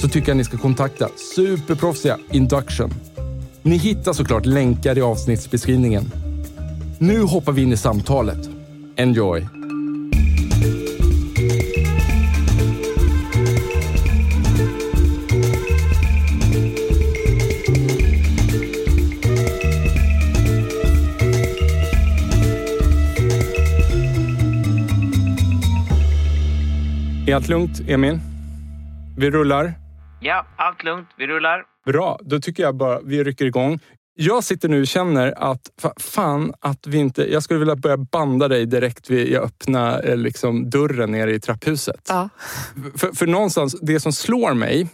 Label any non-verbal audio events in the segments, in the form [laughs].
så tycker jag ni ska kontakta superproffsiga Induction. Ni hittar såklart länkar i avsnittsbeskrivningen. Nu hoppar vi in i samtalet. Enjoy! Är allt lugnt, Emil? Vi rullar. Ja, allt lugnt. Vi rullar. Bra, då tycker jag bara vi rycker igång. Jag sitter nu och känner att fan att vi inte... Jag skulle vilja börja banda dig direkt vid jag öppnar eh, liksom, dörren nere i trapphuset. Ja. För, för någonstans, det som slår mig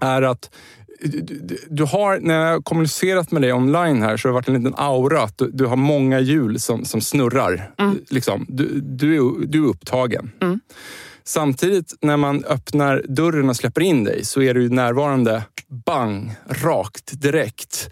är att du, du har, när jag har kommunicerat med dig online här så har det varit en liten aura att du, du har många hjul som, som snurrar. Liksom. Du, du, är, du är upptagen. Mm. Samtidigt när man öppnar dörren och släpper in dig så är du närvarande bang, rakt, direkt.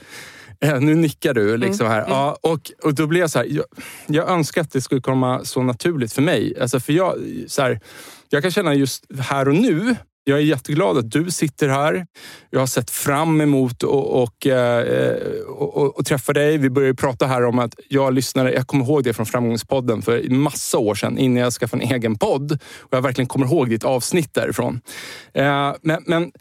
Eh, nu nickar du liksom här. Ja, och, och då blir jag så här, jag, jag önskar att det skulle komma så naturligt för mig. Alltså för jag, så här, jag kan känna just här och nu, jag är jätteglad att du sitter här. Jag har sett fram emot och, och, eh, och, och, och träffa dig. Vi började prata här om att jag lyssnade, jag kommer ihåg det från Framgångspodden för massa år sedan innan jag skaffade en egen podd. Och jag verkligen kommer ihåg ditt avsnitt därifrån. Eh, men, men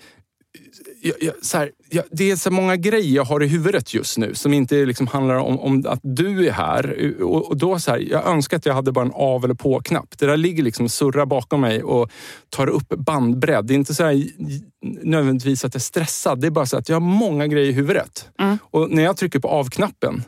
jag, jag, här, jag, det är så många grejer jag har i huvudet just nu som inte liksom handlar om, om att du är här. Och, och då så här, Jag önskar att jag hade bara en av eller på-knapp. Det där ligger liksom och surrar bakom mig och tar upp bandbredd. Det är inte så här, nödvändigtvis att jag är stressad. Det är bara så att jag har många grejer i huvudet. Och när jag trycker på av-knappen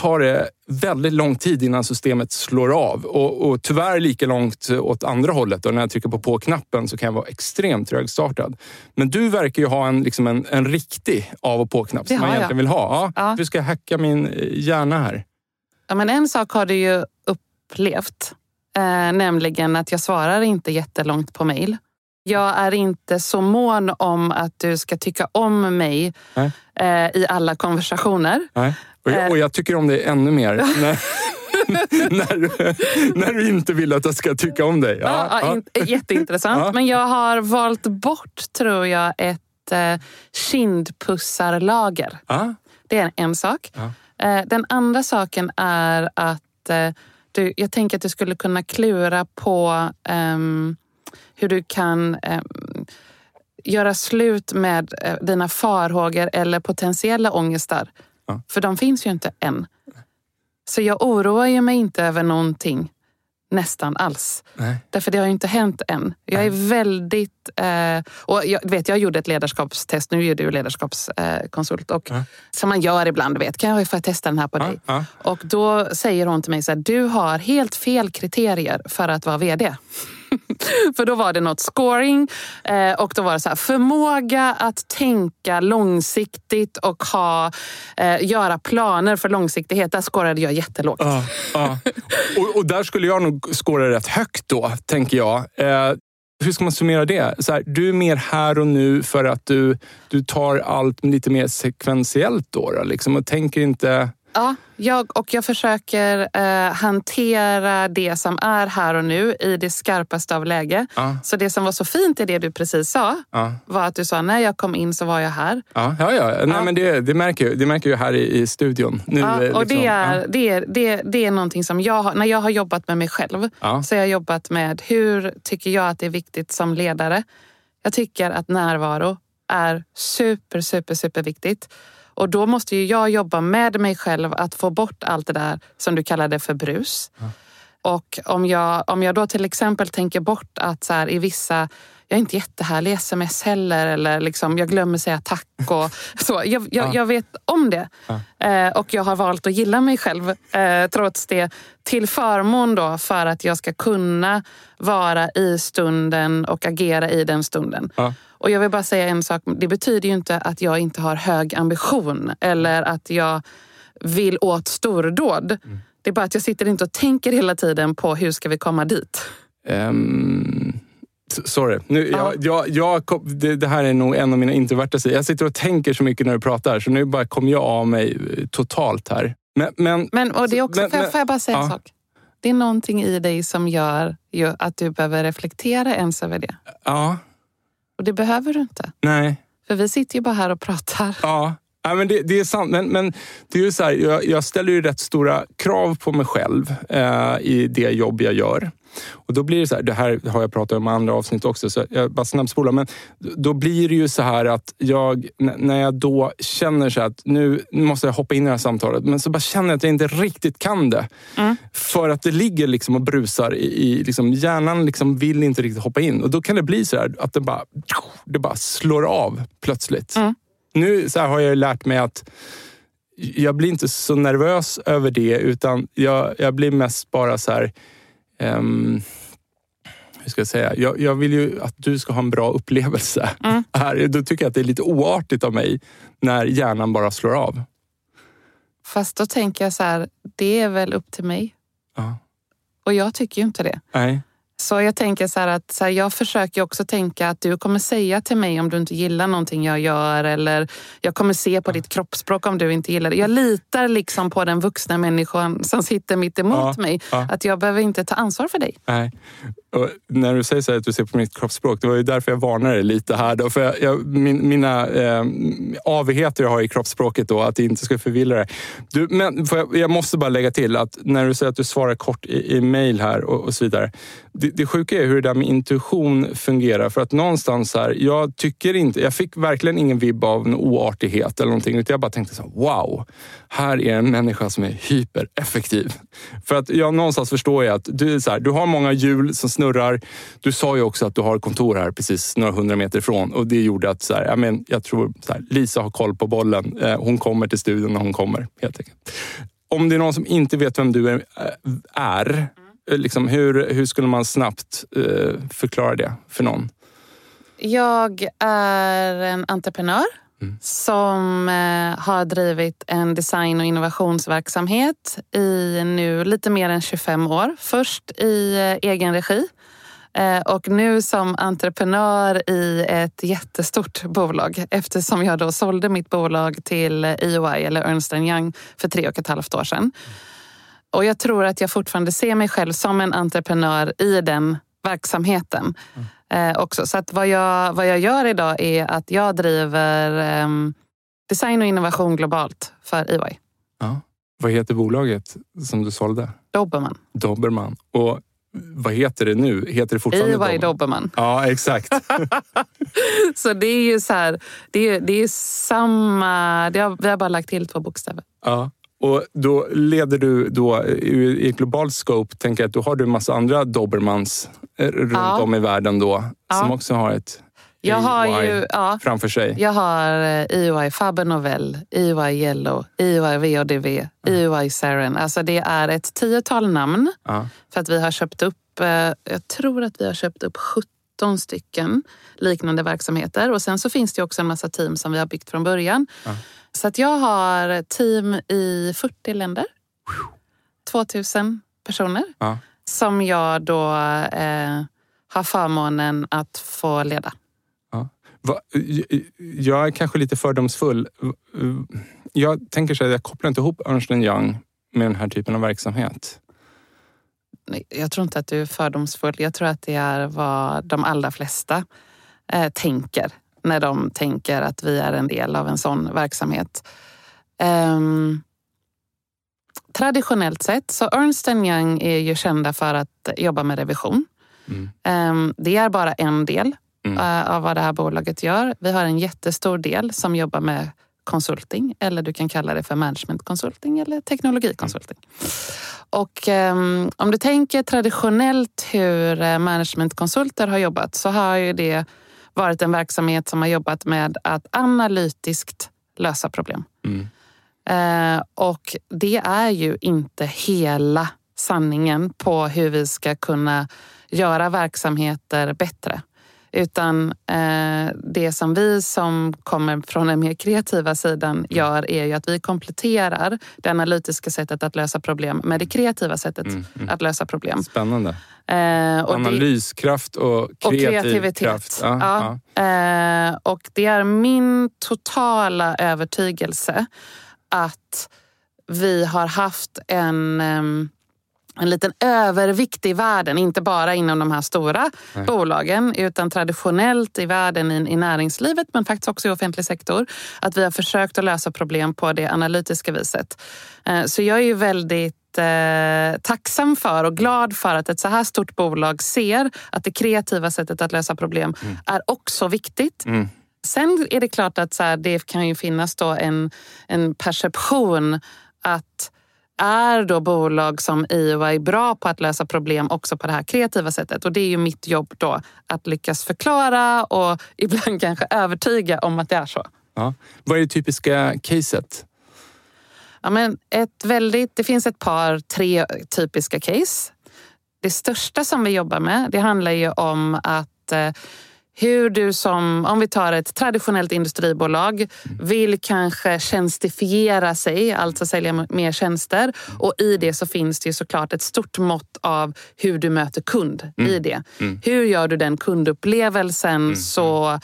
tar det väldigt lång tid innan systemet slår av. Och, och tyvärr lika långt åt andra hållet. Och när jag trycker på på-knappen så kan jag vara extremt trögstartad. Men du verkar ju ha en, liksom en, en riktig av och på-knapp som man har jag. egentligen vill ha. Ja, Ja. Du ska hacka min eh, hjärna här. Ja, men en sak har du ju upplevt. Eh, nämligen att jag svarar inte jättelångt på mejl. Jag är inte så mån om att du ska tycka om mig eh, i alla konversationer. Nej. Och, jag, Eh. och jag tycker om dig ännu mer [laughs] när, du, när du inte vill att jag ska tycka om dig. Ja, ja, in, jätteintressant. Ja. Men jag har valt bort, tror jag, ett eh, kindpussarlager. Ja. Det är en sak. Ja. Eh, den andra saken är att eh, du, jag tänker att du skulle kunna klura på ehm, hur du kan ehm, göra slut med eh, dina farhågor eller potentiella ångestar. Ja. För de finns ju inte än. Så jag oroar mig inte över någonting nästan alls. Nej. Därför det har ju inte hänt än. Jag är väldigt... Eh, och jag, vet, jag gjorde ett ledarskapstest, nu är du ledarskapskonsult. Eh, konsult, och Ja. Som man gör ibland, vet. kan jag få testa den här på Ja, dig? ja. Och då säger hon till mig så här, du har helt fel kriterier för att vara VD. [laughs] För då var det något scoring eh, och då var det så här, förmåga att tänka långsiktigt och ha, eh, göra planer för långsiktighet. Där scorade jag jättelågt. Ja, ja. Och, och där skulle jag nog scora rätt högt då, tänker jag. Eh, hur ska man summera det? Så här, du är mer här och nu för att du, du tar allt lite mer sekventiellt då, då liksom, och tänker inte... Ja, jag, och jag försöker eh, hantera det som är här och nu i det skarpaste av läge. Ja, Så det som var så fint i det du precis sa ja, var att du sa när jag kom in så var jag här. ja. ja, ja. Nej, Ja. Men det, det, märker jag, det märker jag här i, i studion. Nu, Ja, och liksom, det är, det, är, det, det är någonting som jag har, när jag har jobbat med mig själv så har jag jobbat med hur tycker jag att det är viktigt som ledare. Jag tycker att närvaro är super, super, super viktigt. Och då måste ju jag jobba med mig själv att få bort allt det där som du kallade för brus. Och om jag, om jag då till exempel tänker bort att så här, i vissa jag är inte jättehärlig i sms heller eller liksom, jag glömmer säga tack. Och [laughs] så. Jag, jag, Ja. jag vet om det. Ja. Eh, och jag har valt att gilla mig själv eh, trots det. Till förmån då för att jag ska kunna vara i stunden och agera i den stunden. Ja. Och jag vill bara säga en sak. Det betyder ju inte att jag inte har hög ambition eller att jag vill åt stordåd. Mm. Det är bara att jag sitter inte och tänker hela tiden på hur ska vi komma dit. S- sorry. Nu, Ja. jag, jag, jag, kom- det, det här är nog en av mina introverta sidor. Jag sitter och tänker så mycket när du pratar, så nu bara kommer jag av mig eh, totalt här. Men, men, Men, och det är också, Men- får, jag, får jag bara säga en ja. sak? Det är någonting i dig som gör att du behöver reflektera ens över det. ja, Och det behöver du inte. nej. För vi sitter ju bara här och pratar. Ja, ja men det, det är sant. Men, men det är ju så här, jag, jag ställer ju rätt stora krav på mig själv eh, i det jobb jag gör. Och då blir det så här, det här har jag pratat om i andra avsnitt också, så jag bara snabbspolar. Men då blir det ju så här att jag, när jag då känner så att nu måste jag hoppa in i det här samtalet, men så bara känner jag att jag inte riktigt kan det. För att det ligger liksom och brusar i, i liksom, hjärnan liksom vill inte riktigt hoppa in. Och då kan det bli så här att det bara, det bara slår av plötsligt. Nu så har jag lärt mig att jag blir inte så nervös över det utan jag, jag blir mest bara så här... ehm, hur ska jag säga? Jag, jag vill ju att du ska ha en bra upplevelse. [laughs] Här, då tycker jag att det är lite oartigt av mig när hjärnan bara slår av. Fast då tänker jag så här, det är väl upp till mig. Ja. Och jag tycker ju inte det. Nej. Så jag tänker så att så här, jag försöker också tänka att du kommer säga till mig om du inte gillar någonting jag gör eller jag kommer se på ditt kroppsspråk om du inte gillar det. Jag litar liksom på den vuxna människan som sitter mitt emot Ja, mig. ja. Att jag behöver inte ta ansvar för dig. Nej. Och när du säger så här att du ser på mitt kroppsspråk, det var ju därför jag varnade dig lite här. Då, för jag, jag, min, mina eh, avigheter jag har i kroppsspråket då, att det inte ska förvilla dig. Du, men jag, jag måste bara lägga till att när du säger att du svarar kort i, i mail här och, och så vidare. Det, det sjuka är hur det där med intuition fungerar. För att någonstans här, jag tycker inte, jag fick verkligen ingen vibb av en oartighet eller någonting. Utan jag bara tänkte så här, wow, här är en människa som är hypereffektiv. För att jag någonstans förstår jag att du, är så här, du har många hjul som snurrar. Du sa ju också att du har kontor här precis några hundra meter ifrån och det gjorde att så här, jag, men, jag tror så här, Lisa har koll på bollen. Eh, hon kommer till studion när hon kommer helt enkelt. Om det är någon som inte vet vem du är, eh, är liksom, hur, hur skulle man snabbt eh, förklara det för någon? Jag är en entreprenör som eh, har drivit en design och innovationsverksamhet i nu lite mer än 25 år. Först i eh, egen regi eh, och nu som entreprenör i ett jättestort bolag eftersom jag då sålde mitt bolag till EY eller Ernst Young för tre och ett halvt år sedan. Och jag tror att jag fortfarande ser mig själv som en entreprenör i den verksamheten eh, också. Så att vad, jag, vad jag gör idag är att jag driver ehm, design och innovation globalt för EY. Ja. Vad heter bolaget som du sålde? Dobermann. Dobermann. Och vad heter det nu? Heter det fortfarande EY Dobermann? Dobermann. Ja, exakt. [laughs] Så det är ju så här, det är, det är samma... Det har, vi har bara lagt till två bokstäver. Ja. Och då leder du då i ett globalt scope, tänker jag att då har du en massa andra Dobermans eh, runt Ja. om i världen då, som Ja. också har ett Jag har EY ju... Ja, framför sig. Jag har eh, EY Faber Novell, EY Yellow, EY VODV, EY Saren. Alltså det är ett tiotal namn. Ja. För att vi har köpt upp, eh, jag tror att vi har köpt upp 17 stycken liknande verksamheter. Och sen så finns det också en massa team som vi har byggt från början. Så att jag har team i 40 länder. 2000 personer. Ja. Som jag då eh, har förmånen att få leda. Va, jag är kanske lite fördomsfull. Jag tänker så här, jag kopplar inte ihop Ernst Young med den här typen av verksamhet. Jag tror inte att du är fördomsfull. Jag tror att det är vad de allra flesta eh, tänker när de tänker att vi är en del av en sån verksamhet. Ehm, traditionellt sett så Ernst Young är ju kända för att jobba med revision. Mm. Ehm, det är bara en del eh, av vad det här bolaget gör. Vi har en jättestor del som jobbar med konsulting eller du kan kalla det för management consulting eller teknologikonsulting. Och um, om du tänker traditionellt hur eh, managementkonsulter har jobbat så har ju det varit en verksamhet som har jobbat med att analytiskt lösa problem. Mm. Uh, och det är ju inte hela sanningen på hur vi ska kunna göra verksamheter bättre. Utan eh, det som vi som kommer från den mer kreativa sidan gör är ju att vi kompletterar det analytiska sättet att lösa problem med det kreativa sättet Mm, mm. att lösa problem. Spännande. Eh, och Analyskraft och och kreativ kreativitet. kraft. Ja, Ja. ja. Eh, och det är min totala övertygelse att vi har haft en, ehm, en liten övervikt i världen, inte bara inom de här stora Nej. bolagen utan traditionellt i världen i, i näringslivet men faktiskt också i offentlig sektor. Att vi har försökt att lösa problem på det analytiska viset. Eh, så jag är ju väldigt eh, tacksam för och glad för att ett så här stort bolag ser att det kreativa sättet att lösa problem är också viktigt. Mm. Sen är det klart att så här, det kan ju finnas då en, en perception att är då bolag som EY bra på att lösa problem också på det här kreativa sättet? Och det är ju mitt jobb då att lyckas förklara och [laughs] ibland kanske övertyga om att det är så. Ja. Vad är det typiska caset? Ja, men ett väldigt, det finns ett par, tre typiska case. Det största som vi jobbar med det handlar ju om att eh, hur du som, om vi tar ett traditionellt industribolag, vill kanske tjänstifiera sig, alltså sälja mer tjänster. Och i det så finns det ju såklart ett stort mått av hur du möter kund i det. Hur gör du den kundupplevelsen så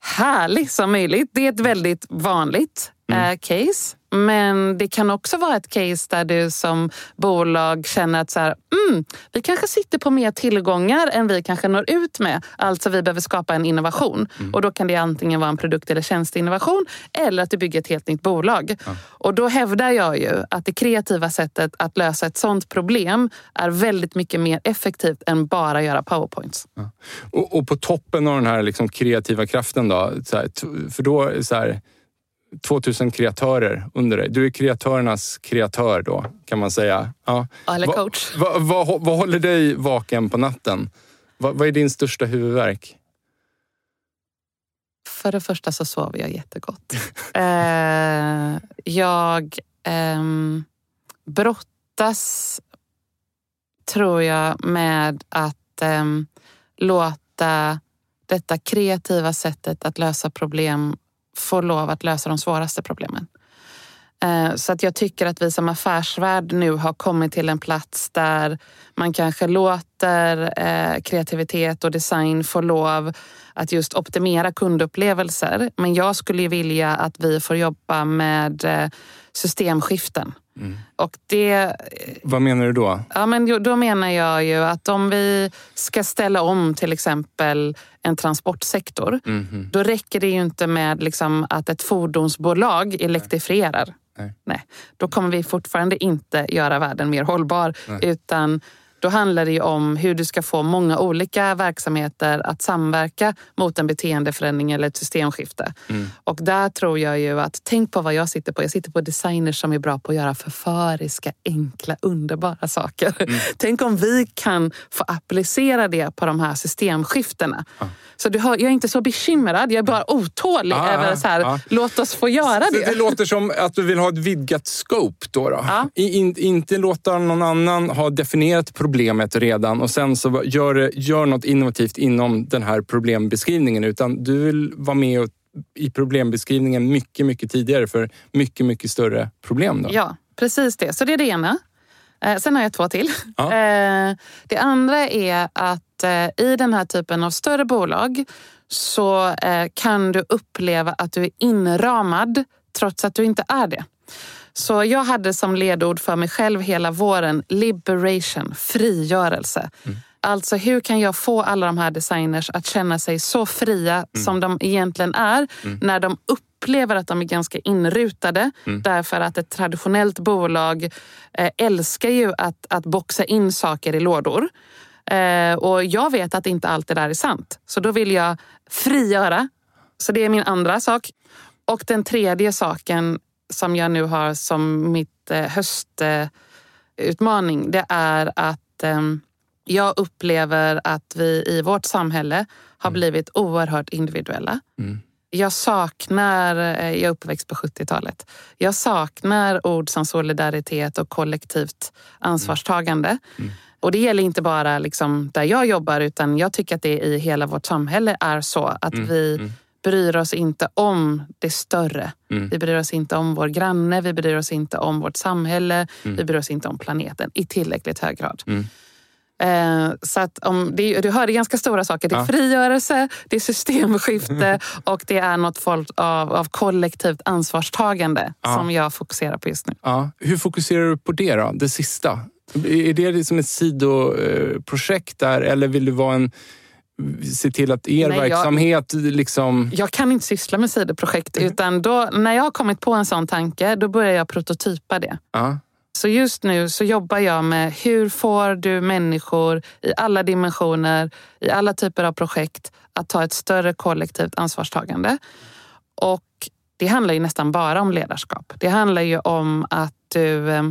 härlig som möjligt. Det är ett väldigt vanligt eh, case. Men det kan också vara ett case där du som bolag känner att så här, mm, vi kanske sitter på mer tillgångar än vi kanske når ut med. Alltså vi behöver skapa en innovation. Och då kan det antingen vara en produkt eller tjänsteinnovation eller att du bygger ett helt nytt bolag. Och då hävdar jag ju att det kreativa sättet att lösa ett sånt problem är väldigt mycket mer effektivt än bara göra powerpoints. Och, och på toppen av den här liksom kreativa kraften då, här, för då så här 2000 kreatörer under dig. Du är kreatörernas kreatör då, kan man säga. Ja. Eller Va- coach. va- vad, vad håller dig vaken på natten? Va, vad är din största huvudvärk? För det första så sover jag jättegott. [laughs] eh, jag ehm, brottas, tror jag, med att ehm, låta detta kreativa sättet att lösa problem får lov att lösa de svåraste problemen. Eh, så att jag tycker att vi som affärsvärld nu har kommit till en plats där man kanske låter eh, kreativitet och design få lov att just optimera kundupplevelser. Men jag skulle vilja att vi får jobba med eh, systemskiften. Och det Vad menar du då? Ja, men då menar jag ju att om vi ska ställa om till exempel en transportsektor, Mhm. då räcker det ju inte med liksom att ett fordonsbolag elektrifierar. Nej. Nej. Då kommer vi fortfarande inte göra världen mer hållbar. Utan då handlar det ju om hur du ska få många olika verksamheter att samverka mot en beteendeförändring eller ett systemskifte. Mm. Och där tror jag ju att, tänk på vad jag sitter på. Jag sitter på designers som är bra på att göra förföriska, enkla, underbara saker. Mm. [laughs] Tänk om vi kan få applicera det på de här systemskiftena. Så du hör, jag är inte så bekymrad, jag är bara otålig Ah, över så här, ah. låt oss få göra Så det. det låter som att du vill ha ett vidgat scope då. då. I, in, inte låta någon annan ha definierat problemet redan och sen så gör, gör något innovativt inom den här problembeskrivningen. Utan du vill vara med och, i problembeskrivningen mycket, mycket tidigare för mycket, mycket större problem. Då. Ja, precis det. Så det är det ena. Eh, sen har jag två till. Ja. [laughs] Eh, det andra är att eh, i den här typen av större bolag så kan du uppleva att du är inramad trots att du inte är det. Så jag hade som ledord för mig själv hela våren liberation, frigörelse. Alltså hur kan jag få alla de här designers att känna sig så fria som de egentligen är när de upplever att de är ganska inrutade. Därför att ett traditionellt bolag eh, älskar ju att, att boxa in saker i lådor. Eh, och jag vet att inte allt det där är sant. Så då vill jag frigöra. Så det är min andra sak. Och den tredje saken som jag nu har som mitt eh, höstutmaning, det är att eh, jag upplever att vi i vårt samhälle har blivit oerhört individuella. Mm. Jag saknar, eh, jag är uppväxt på 70-talet, jag saknar ord som solidaritet och kollektivt ansvarstagande. Mm. Och det gäller inte bara liksom där jag jobbar utan jag tycker att det i hela vårt samhälle är så att Mm, vi mm. Bryr oss inte om det större. Mm. Vi bryr oss inte om vår granne, vi bryr oss inte om vårt samhälle, Mm. vi bryr oss inte om planeten i tillräckligt hög grad. Mm. Eh, så att om, det, du hörde ganska stora saker. Det är Ja. frigörelse, det är systemskifte [laughs] och det är något form av, av kollektivt ansvarstagande Ja. som jag fokuserar på just nu. Ja. Hur fokuserar du på det då? Det sista? Är det liksom ett sidoprojekt där eller vill du vara en se till att er Nej, jag- verksamhet liksom... Jag kan inte syssla med sidoprojekt utan då, när jag har kommit på en sån tanke då börjar jag prototypa det. Ja. Så just nu så jobbar jag med hur får du människor i alla dimensioner, i alla typer av projekt att ta ett större kollektivt ansvarstagande. Och det handlar ju nästan bara om ledarskap. Det handlar ju om att du eh,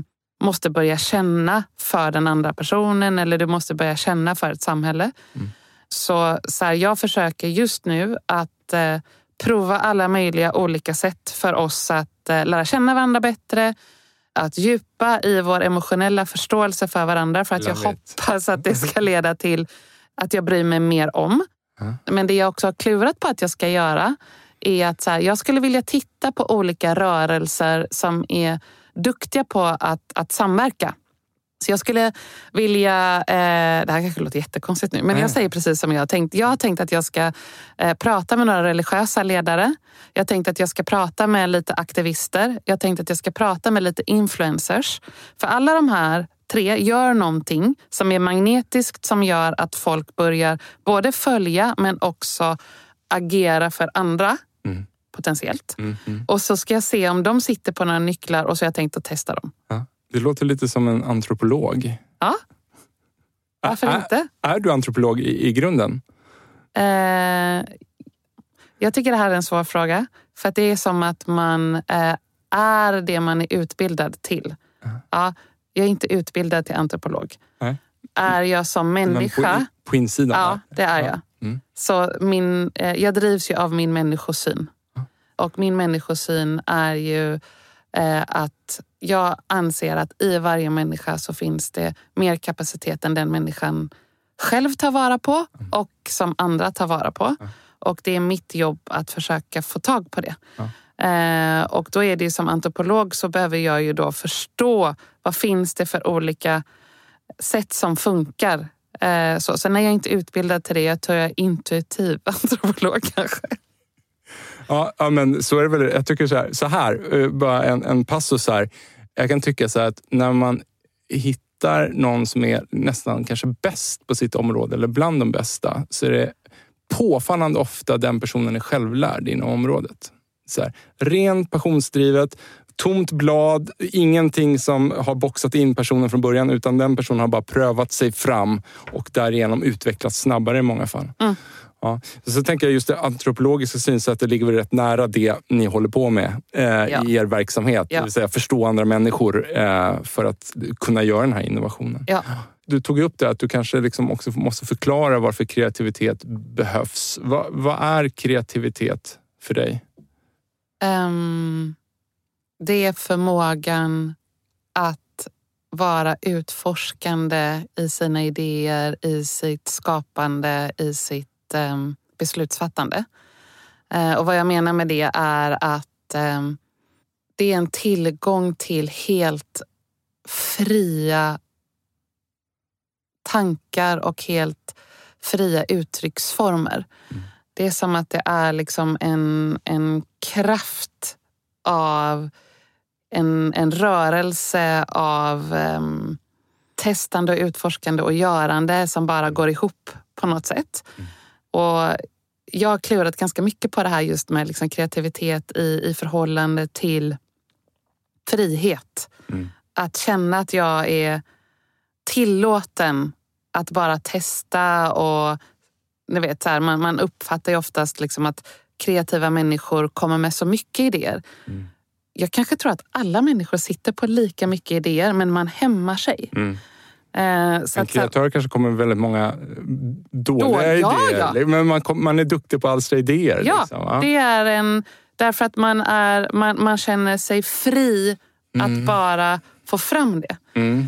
måste börja känna för den andra personen eller du måste börja känna för ett samhälle. Så, så här, jag försöker just nu att eh, prova alla möjliga olika sätt för oss att eh, lära känna varandra bättre, att djupa i vår emotionella förståelse för varandra för att jag it. hoppas att det ska [laughs] leda till att jag bryr mig mer om. Men det jag också har klurat på att jag ska göra är att så här, jag skulle vilja titta på olika rörelser som är duktiga på att, att samverka. Så jag skulle vilja, eh, det här kanske låter jättekonstigt nu, men Nej. jag säger precis som jag har tänkt. Jag har tänkt att jag ska eh, prata med några religiösa ledare. Jag har tänkt att jag ska prata med lite aktivister. Jag har tänkt att jag ska prata med lite influencers. För alla de här tre gör någonting som är magnetiskt som gör att folk börjar både följa men också agera för andra Mm. potentiellt. Mm, mm. Och så ska jag se om de sitter på några nycklar och så har jag tänkt att testa dem. Ja. Det låter lite som en antropolog. Ja, varför Ä- inte? Är du antropolog i, i grunden? Eh, jag tycker det här är en svår fråga. För det är som att man eh, är det man är utbildad till. Ja, jag är inte utbildad till antropolog. Nej. Är jag som Men människa? på, på insidan? Ja, det är Ja. jag. Mm. Så min, eh, jag drivs ju av min människosyn. Och min människosyn är ju eh, att jag anser att i varje människa så finns det mer kapacitet än den människan själv tar vara på och som andra tar vara på. Och det är mitt jobb att försöka få tag på det. Eh, och då är det ju som antropolog så behöver jag ju då förstå vad finns det för olika sätt som funkar. Eh, så. Sen är jag inte utbildad till det. Jag tror jag är intuitiv [laughs] antropolog kanske. Ja, ja, men så är det väl. Jag tycker så här, så här eh, bara en, en passus här. Jag kan tycka så här att när man hittar någon som är nästan kanske bäst på sitt område eller bland de bästa så är det påfallande ofta den personen är självlärd inom området. Så här, rent passionsdrivet, tomt blad, ingenting som har boxat in personen från början utan den personen har bara prövat sig fram och därigenom utvecklats snabbare i många fall. Mm. Ja. Så tänker jag just det antropologiska synsättet ligger väl rätt nära det ni håller på med eh, Ja. i er verksamhet. Ja. Det vill säga förstå andra människor eh, för att kunna göra den här innovationen. Ja. Du tog upp det att du kanske liksom också måste förklara varför kreativitet behövs. Va, vad är kreativitet för dig? Ehm, det är förmågan att vara utforskande i sina idéer, i sitt skapande, i sitt um, beslutsfattande. Eh, och vad jag menar med det är att ehm, det är en tillgång till helt fria tankar och helt fria uttrycksformer. Det är som att det är liksom en, en kraft av en, en rörelse av em, testande och utforskande och görande som bara går ihop på något sätt. Och jag har klurat ganska mycket på det här just med liksom kreativitet i, i förhållande till frihet. Mm. Att känna att jag är tillåten att bara testa och ni vet, så här, man, man uppfattar ju oftast liksom att kreativa människor kommer med så mycket idéer. Mm. Jag kanske tror att alla människor sitter på lika mycket idéer men man hämmar sig. Mm. Eh, så En kreatör kanske kommer med väldigt många eh, dåliga Då- ja, idéer. ja. Men man, man är duktig på att alstra idéer. ja, liksom, va? det är en... Därför att man, är, man, man känner sig fri att bara få fram det. Mm.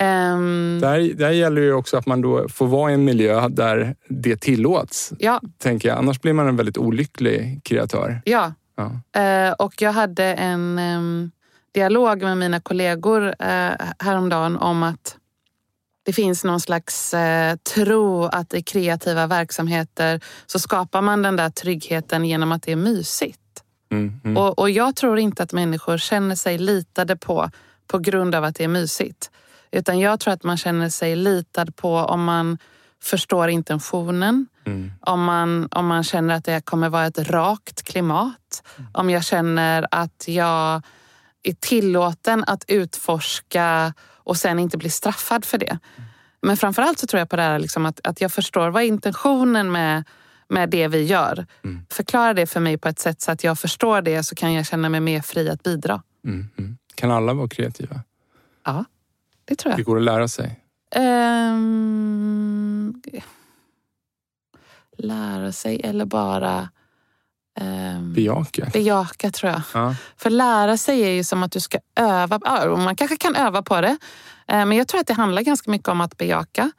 Ehm, Där, där gäller ju också att man då får vara i en miljö där det tillåts. ja, Tänker jag. Annars blir man en väldigt olycklig kreatör. ja. Ja. Eh, och jag hade en em, dialog med mina kollegor eh, häromdagen om att det finns någon slags eh, tro att i kreativa verksamheter så skapar man den där tryggheten genom att det är mysigt. Mm, mm. Och, och jag tror inte att människor känner sig litade på på grund av att det är mysigt. Utan jag tror att man känner sig litad på om man förstår intentionen. Mm. Om, man, om man känner att det kommer vara ett rakt klimat. Om jag känner att jag är tillåten att utforska och sen inte bli straffad för det. Men framförallt så tror jag på det här liksom att, att jag förstår vad intentionen med, med det vi gör. Förklara det för mig på ett sätt så att jag förstår det så kan jag känna mig mer fri att bidra. Mm, mm. Kan alla vara kreativa? Ja, det tror Det jag. går att lära sig. Ehm, lära sig eller bara ehm, Bejaka. bejaka tror jag. Ja. För lära sig är ju som att du ska öva. Man kanske kan öva på det. Eh, Men jag tror att det handlar ganska mycket om att bejaka.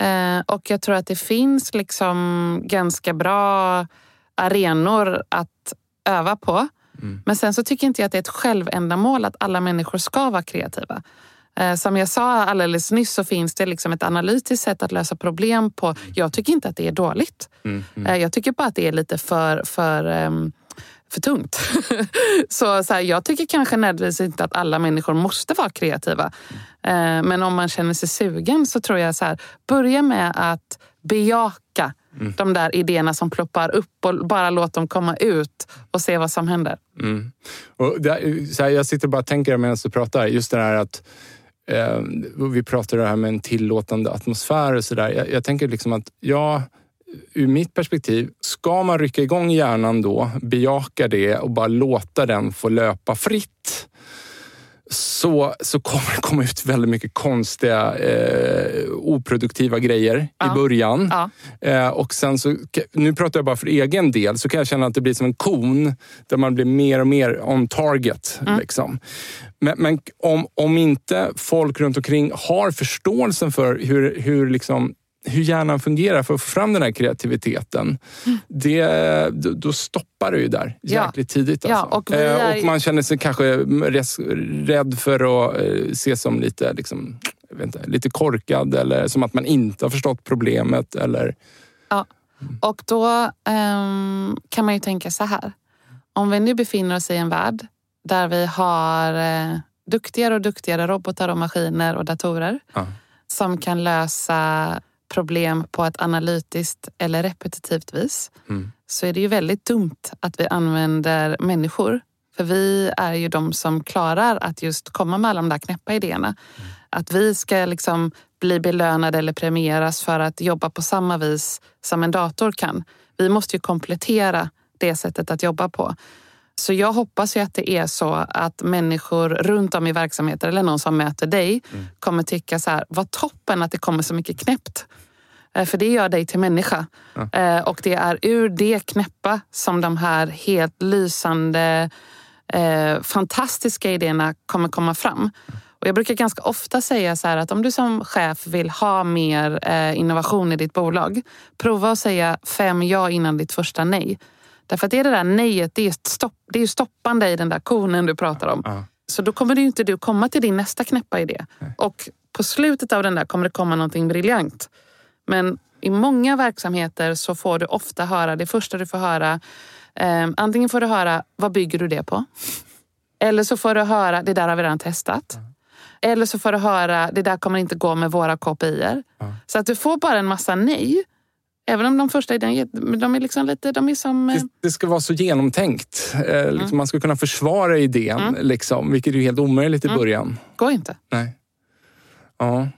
Eh, Och jag tror att det finns liksom ganska bra arenor att öva på. Men sen så tycker inte jag att det är ett självändamål att alla människor ska vara kreativa. Eh, Som jag sa alldeles nyss så finns det liksom ett analytiskt sätt att lösa problem på. Jag tycker inte att det är dåligt. Mm, Eh, Jag tycker bara att det är lite för, för, ehm, för tungt. [laughs] så, så här, jag tycker kanske nödvändigtvis inte att alla människor måste vara kreativa. Eh, Men om man känner sig sugen så tror jag så här, börja med att bejaka de där idéerna som ploppar upp och bara låt dem komma ut och se vad som händer. Mm. Och det, så här, jag sitter bara och tänker medan du pratar. Just det här att Eh, vi pratar det här med en tillåtande atmosfär och sådär. Jag, jag tänker liksom att ja, ur mitt perspektiv, ska man rycka igång hjärnan då, bejaka det och bara låta den få löpa fritt så, så kommer det komma ut väldigt mycket konstiga, eh, oproduktiva grejer Ja. i början. Ja. Eh, och sen så, nu pratar jag bara för egen del, så kan jag känna att det blir som en kon där man blir mer och mer on target. Liksom. Men, men om, om inte folk runt omkring har förståelsen för hur, hur, liksom, hur hjärnan fungerar för att få fram den här kreativiteten, det, då, stoppar det ju där Ja. jäkligt tidigt. Ja, Alltså. och vi Eh, är- och man känner sig kanske rädd för att eh, ses som lite, liksom, jag vet inte, lite korkad eller som att man inte har förstått problemet. Eller, Ja. Och då ehm, kan man ju tänka så här. Om vi nu befinner oss i en värld där vi har eh, duktigare och duktigare robotar och maskiner och datorer Ja. som kan lösa problem på ett analytiskt eller repetitivt vis Mm. så är det ju väldigt dumt att vi använder människor. För vi är ju de som klarar att just komma med alla de där knäppa idéerna. Att vi ska liksom bli belönade eller premieras för att jobba på samma vis som en dator kan. Vi måste ju komplettera det sättet att jobba på. Så jag hoppas ju att det är så att människor runt om i verksamheter eller någon som möter dig kommer tycka så här, vad toppen att det kommer så mycket knäppt. Eh, För det gör dig till människa. Eh, Och det är ur det knäppa som de här helt lysande, eh, fantastiska idéerna kommer komma fram. Och jag brukar ganska ofta säga så att om du som chef vill ha mer innovation i ditt bolag, prova att säga fem ja innan ditt första nej. Därför att det är det där nejet, det är, stopp, det är stoppande i den där konen du pratar om. Ja. Så då kommer du inte du komma till din nästa knäppa idé. Och på slutet av den där kommer det komma någonting briljant. Men i många verksamheter så får du ofta höra, det första du får höra, eh, antingen får du höra, vad bygger du det på? Eller så får du höra, det där har vi redan testat. Eller så får du höra, det där kommer inte gå med våra KPIer. Så att du får bara en massa nej. Även om de första idéerna, de är liksom lite, de är som... eh, det, det ska vara så genomtänkt. Eh, liksom, Man ska kunna försvara idén, liksom, vilket är helt omöjligt i början. Går inte. Nej. Ja.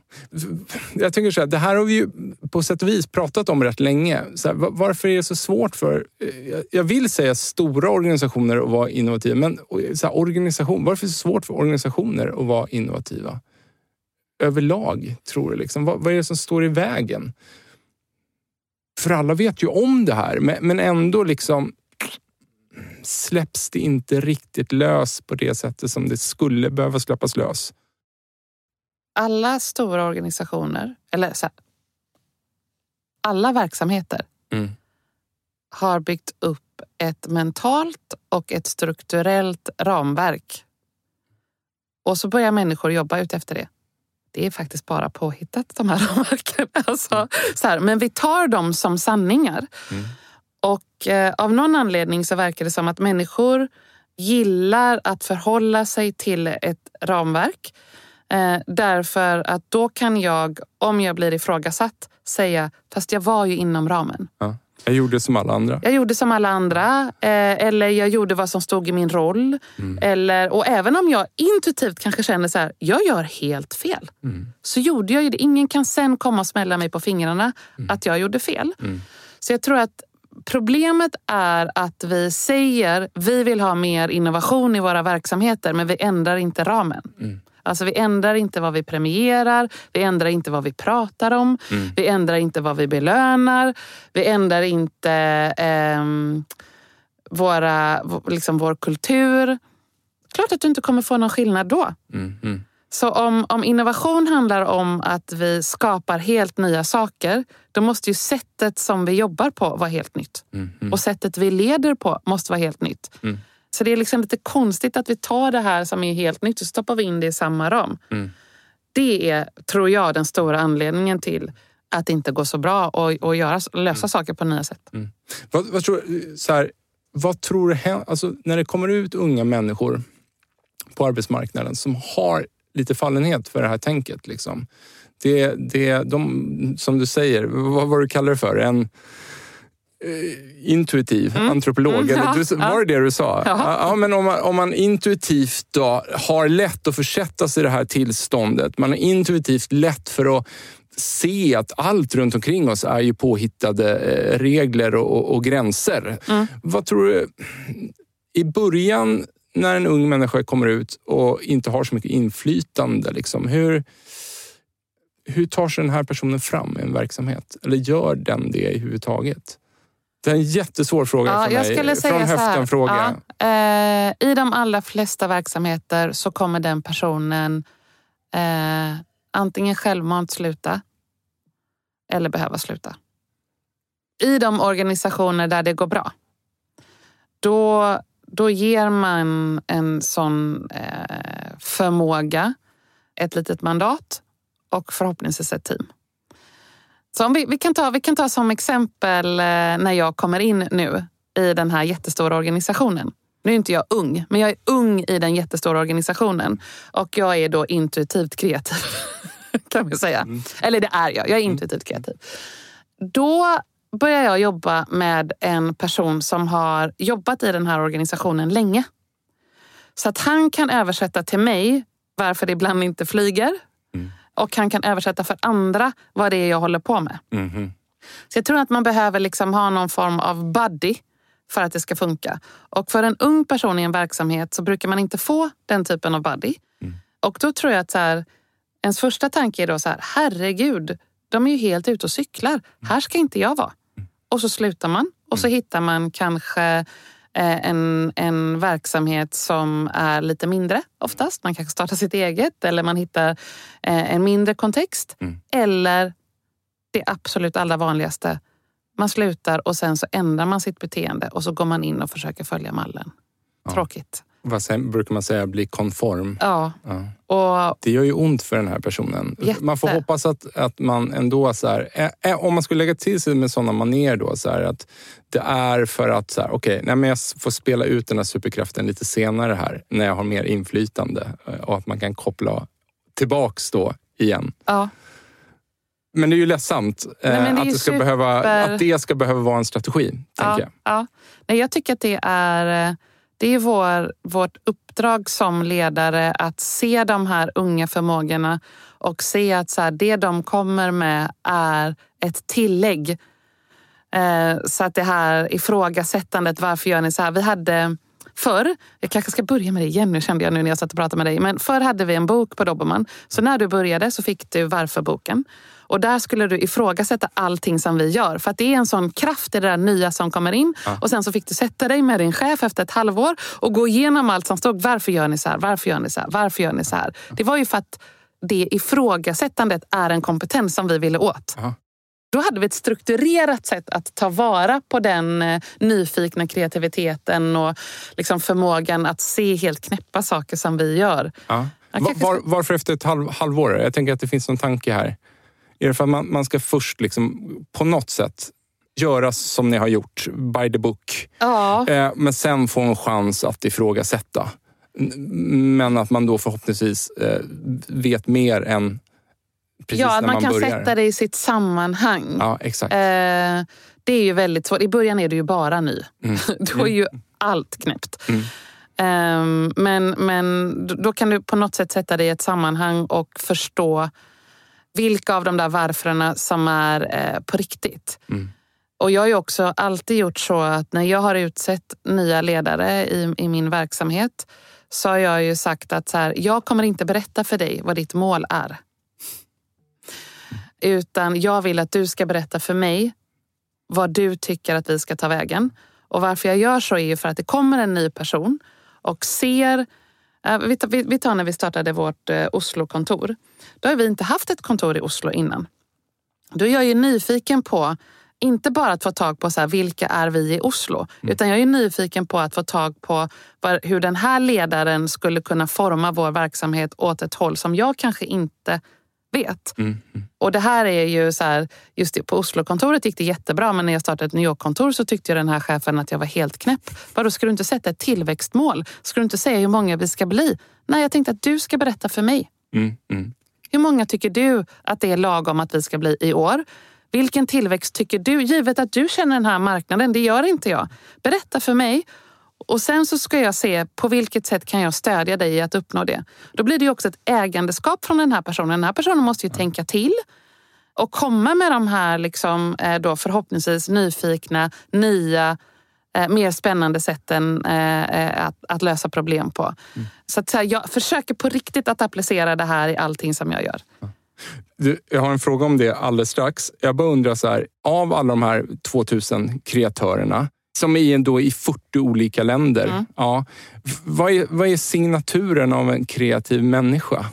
Jag tänker så här, det här har vi ju på sätt och vis pratat om rätt länge. Så här, varför är det så svårt för, eh, jag vill säga stora organisationer att vara innovativa, men så här, organisation, varför är det så svårt för organisationer att vara innovativa? Överlag, tror du? Liksom. Vad, vad är det som står i vägen? För alla vet ju om det här, men ändå liksom släpps det inte riktigt lös på det sättet som det skulle behöva släppas lös. Alla stora organisationer, eller så här, alla verksamheter Mm. har byggt upp ett mentalt och ett strukturellt ramverk. Och så börjar människor jobba ut efter det. Det är faktiskt bara påhittat de här [laughs] ramverken. Alltså, så här, men vi tar dem som sanningar. Mm. Och eh, av någon anledning så verkar det som att människor gillar att förhålla sig till ett ramverk. Eh, därför att då kan jag, om jag blir ifrågasatt, säga fast jag var ju inom ramen. Ja. Jag gjorde som alla andra. Jag gjorde som alla andra. Eh, eller jag gjorde vad som stod i min roll. Eller, och även om jag intuitivt kanske känner så här, jag gör helt fel. Så gjorde jag ju det. Ingen kan sen komma och smälla mig på fingrarna att jag gjorde fel. Så jag tror att problemet är att vi säger vi vill ha mer innovation i våra verksamheter men vi ändrar inte ramen. Alltså vi ändrar inte vad vi premierar, vi ändrar inte vad vi pratar om, vi ändrar inte vad vi belönar, vi ändrar inte ehm, våra, liksom vår kultur. Klart att du inte kommer få någon skillnad då. Mm, mm, Så om, om innovation handlar om att vi skapar helt nya saker, då måste ju sättet som vi jobbar på vara helt nytt. mm, mm. Och sättet vi leder på måste vara helt nytt. Mm. Så det är liksom lite konstigt att vi tar det här som är helt nytt och stoppar vi in det i samma ram. Mm. Det är, tror jag, den stora anledningen till att det inte går så bra att att göra, lösa saker på nya sätt. Vad, vad, tror, så här, vad tror du alltså, när det kommer ut unga människor på arbetsmarknaden som har lite fallenhet för det här tänket? Liksom. Det, det, de, som du säger, vad var du kallar det för? En eh, intuitiv antropolog? Mm, ja, du, var det det du sa? Ja. Ja, men om, man, om man intuitivt då har lätt att försätta sig i det här tillståndet. Man har intuitivt lätt för att se att allt runt omkring oss är ju påhittade eh, regler och, och, och gränser. Mm. Vad tror du, i början när en ung människa kommer ut och inte har så mycket inflytande, liksom, hur, hur tar sig den här personen fram i en verksamhet? Eller gör den det i huvudtaget? Det är en jättesvår fråga Ja, för jag mig. skulle säga Från höften-fråga. Ja, eh, I de allra flesta verksamheter så kommer den personen eh, antingen självmant sluta eller behöva sluta. I de organisationer där det går bra, då, då ger man en sån eh, förmåga, ett litet mandat och förhoppningsvis ett team. Så om vi, vi, kan ta, vi kan ta som exempel eh, när jag kommer in nu i den här jättestora organisationen. Nu är inte jag ung, men jag är ung i den jättestora organisationen. Och jag är då intuitivt kreativ, [laughs] kan vi säga. Eller det är jag, jag är intuitivt kreativ. Då börjar jag jobba med en person som har jobbat i den här organisationen länge. Så att han kan översätta till mig varför det ibland inte flyger. Och han kan översätta för andra vad det är jag håller på med. Mhm. Så jag tror att man behöver liksom ha någon form av buddy för att det ska funka. Och för en ung person i en verksamhet så brukar man inte få den typen av buddy. Och då tror jag att så här, ens första tanke är då så här, herregud, de är ju helt ute och cyklar. Här ska inte jag vara. Och så slutar man och så hittar man kanske en, en verksamhet som är lite mindre oftast. Man kanske startar sitt eget eller man hittar eh, en mindre kontext. Eller det absolut allra vanligaste. Man slutar och sen så ändrar man sitt beteende och så går man in och försöker följa mallen. Tråkigt. Vad brukar man säga? Bli konform. Ja. Ja. Och Det gör ju ont för den här personen. Jätte. Man får hoppas att, att man ändå, så här, ä- om man skulle lägga till sig med sådana manér då, så här, att det är för att, så här, okej, nej, men jag får spela ut den här superkraften lite senare här, när jag har mer inflytande eh, och att man kan koppla tillbaks då igen. ja, Men det är ju ledsamt eh, Nej, det att, det ska super- behöva, att det ska behöva vara en strategi, tänker ja, jag. ja. Nej, jag tycker att det är, det är vår, vårt uppdrag som ledare att se de här unga förmågorna och se att så här, det de kommer med är ett tillägg. Eh, så att det här ifrågasättandet, varför gör ni så här? Vi hade Förr, jag kanske ska börja med det igen nu kände jag nu när jag satt och pratade med dig. Men förr hade vi en bok på Dobermann. Så när du började så fick du Varför-boken. Och där skulle du ifrågasätta allting som vi gör. För att det är en sån kraft i det där nya som kommer in. Ja. Och sen så fick du sätta dig med din chef efter ett halvår och gå igenom allt som stod. Varför gör ni så här? Varför gör ni så här? Varför gör ni så här? Det var ju för att det ifrågasättandet är en kompetens som vi ville åt. Ja. Då hade vi ett strukturerat sätt att ta vara på den eh, nyfikna kreativiteten och liksom förmågan att se helt knäppa saker som vi gör. Ja. Var, varför efter ett halv, halvår? Jag tänker att det finns någon tanke här. Är det för att man, man ska först liksom, på något sätt göra som ni har gjort, by the book. Ja. Eh, men sen få en chans att ifrågasätta. Men att man då förhoppningsvis eh, vet mer än precis ja, när man, man kan börjar. sätta det i sitt sammanhang. Ja, exakt. Eh, det är ju väldigt svårt. I början är du ju bara ny. Mm. [laughs] Då är ju allt knäppt. Mm. Um, men, men då kan du på något sätt sätta det i ett sammanhang och förstå vilka av de där varförna som är eh, på riktigt. Mm. Och jag har ju också alltid gjort så att när jag har utsett nya ledare i, i min verksamhet så har jag ju sagt att så här, jag kommer inte berätta för dig vad ditt mål är. Utan jag vill att du ska berätta för mig vad du tycker att vi ska ta vägen. Och varför jag gör så är ju för att det kommer en ny person och ser vi tar när vi startade vårt eh, Oslo-kontor. Då har vi inte haft ett kontor i Oslo innan. Då är jag ju nyfiken på, inte bara att få tag på så här, vilka är vi i Oslo, mm. utan jag är nyfiken på att få tag på hur den här ledaren skulle kunna forma vår verksamhet åt ett håll som jag kanske inte vet. Mm, mm. Och det här är ju så här, just på Oslo-kontoret gick det jättebra men när jag startade ett New York-kontor så tyckte den här chefen att jag var helt knäpp. Vadå, ska du inte sätta ett tillväxtmål? Ska du inte säga hur många vi ska bli? Nej, jag tänkte att du ska berätta för mig. Mm, mm. hur många tycker du att det är lagom att vi ska bli i år? Vilken tillväxt tycker du? Givet att du känner den här marknaden, det gör inte jag. Berätta för mig och sen så ska jag se på vilket sätt kan jag stödja dig i att uppnå det. Då blir det ju också ett ägandeskap från den här personen. Den här personen måste ju tänka till och komma med de här liksom, eh, då förhoppningsvis nyfikna, nya, eh, mer spännande sätten eh, att, att lösa problem på. Mm. Så, att, så här, jag försöker på riktigt att applicera det här i allting som jag gör. Du, jag har en fråga om det alldeles strax. Jag bara undrar, så här, av alla de här 2000 kreatörerna, som är då i 40 olika länder. Mm. Ja. Vad, är, vad är signaturen av en kreativ människa?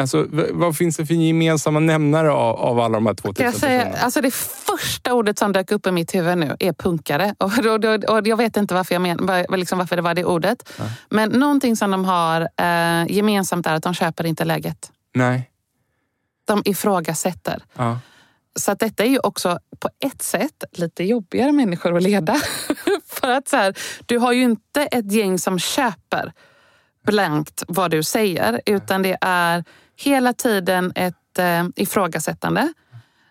Alltså, vad finns det för gemensamma nämnare av, av alla de här 2000 jag säga, personerna? Alltså det första ordet som dök upp i mitt huvud nu är punkare. [laughs] Och, och, och, jag vet inte varför, jag men, var, liksom varför det var det ordet. Ja. Men någonting som de har eh, gemensamt är att de köper inte läget. Nej. De ifrågasätter. Ja. Så att detta är ju också på ett sätt lite jobbigare människor att leda. [laughs] För att så här, du har ju inte ett gäng som köper blankt vad du säger utan det är hela tiden ett eh, ifrågasättande.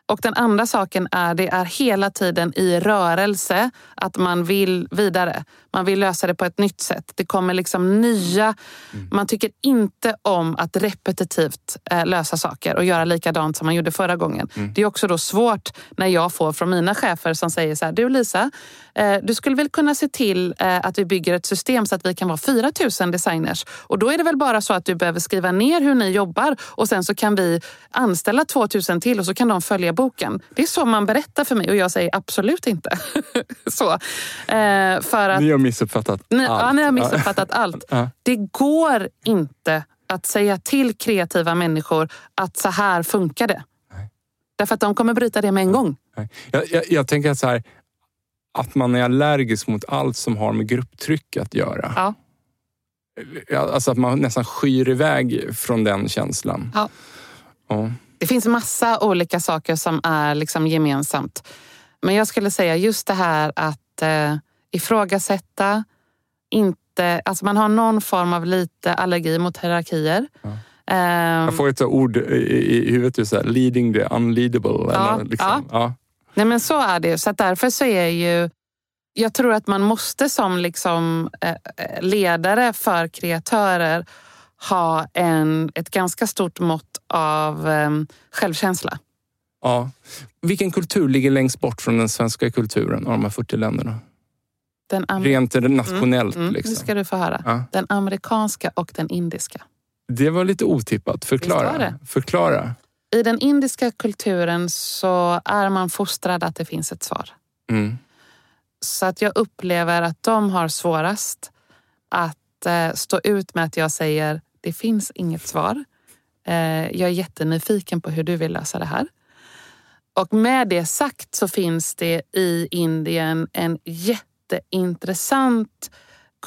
Och den andra saken är det är hela tiden i rörelse att man vill vidare. Man vill lösa det på ett nytt sätt. Det kommer liksom nya... Mm. Man tycker inte om att repetitivt eh, lösa saker och göra likadant som man gjorde förra gången. Mm. Det är också då svårt när jag får från mina chefer som säger så här, du Lisa, eh, du skulle väl kunna se till eh, att vi bygger ett system så att vi kan vara 4000 designers. Och då är det väl bara så att du behöver skriva ner hur ni jobbar och sen så kan vi anställa 2000 till och så kan de följa boken. Det är så man berättar för mig och jag säger absolut inte. [laughs] så. för att har missuppfattat ni, allt. Ja, ni har missuppfattat allt. [laughs] Det går inte att säga till kreativa människor att så här funkar det. Nej. Därför att de kommer bryta det med en gång. Jag, jag, jag, tänker så här, att man är allergisk mot allt som har med grupptryck att göra. Ja. Alltså att man nästan skyr iväg från den känslan. Ja. ja. Det finns massa olika saker som är liksom gemensamt. Men jag skulle säga just det här att eh, ifrågasätta, inte, alltså man har någon form av lite allergi mot hierarkier. Ja. Um, jag får ett ord i, i huvudet, just här, leading the unleadable. Ja, eller liksom. ja. ja. Nej men så är det. Så därför så är ju jag tror att man måste som liksom, eh, ledare för kreatörer ha en, ett ganska stort mått av eh, självkänsla. Ja. Vilken kultur ligger längst bort från den svenska kulturen av de här 40 länderna? Den am- Rent nationellt. mm, liksom. Nu ska du få höra. Ja. Den amerikanska och den indiska. Det var lite otippat. Förklara. Förklara. I den indiska kulturen så är man fostrad att det finns ett svar. Mm. Så att jag upplever att de har svårast att eh, stå ut med att jag säger det finns inget svar. Eh, jag är jättenyfiken på hur du vill lösa det här. Och med det sagt så finns det i Indien en jätteintressant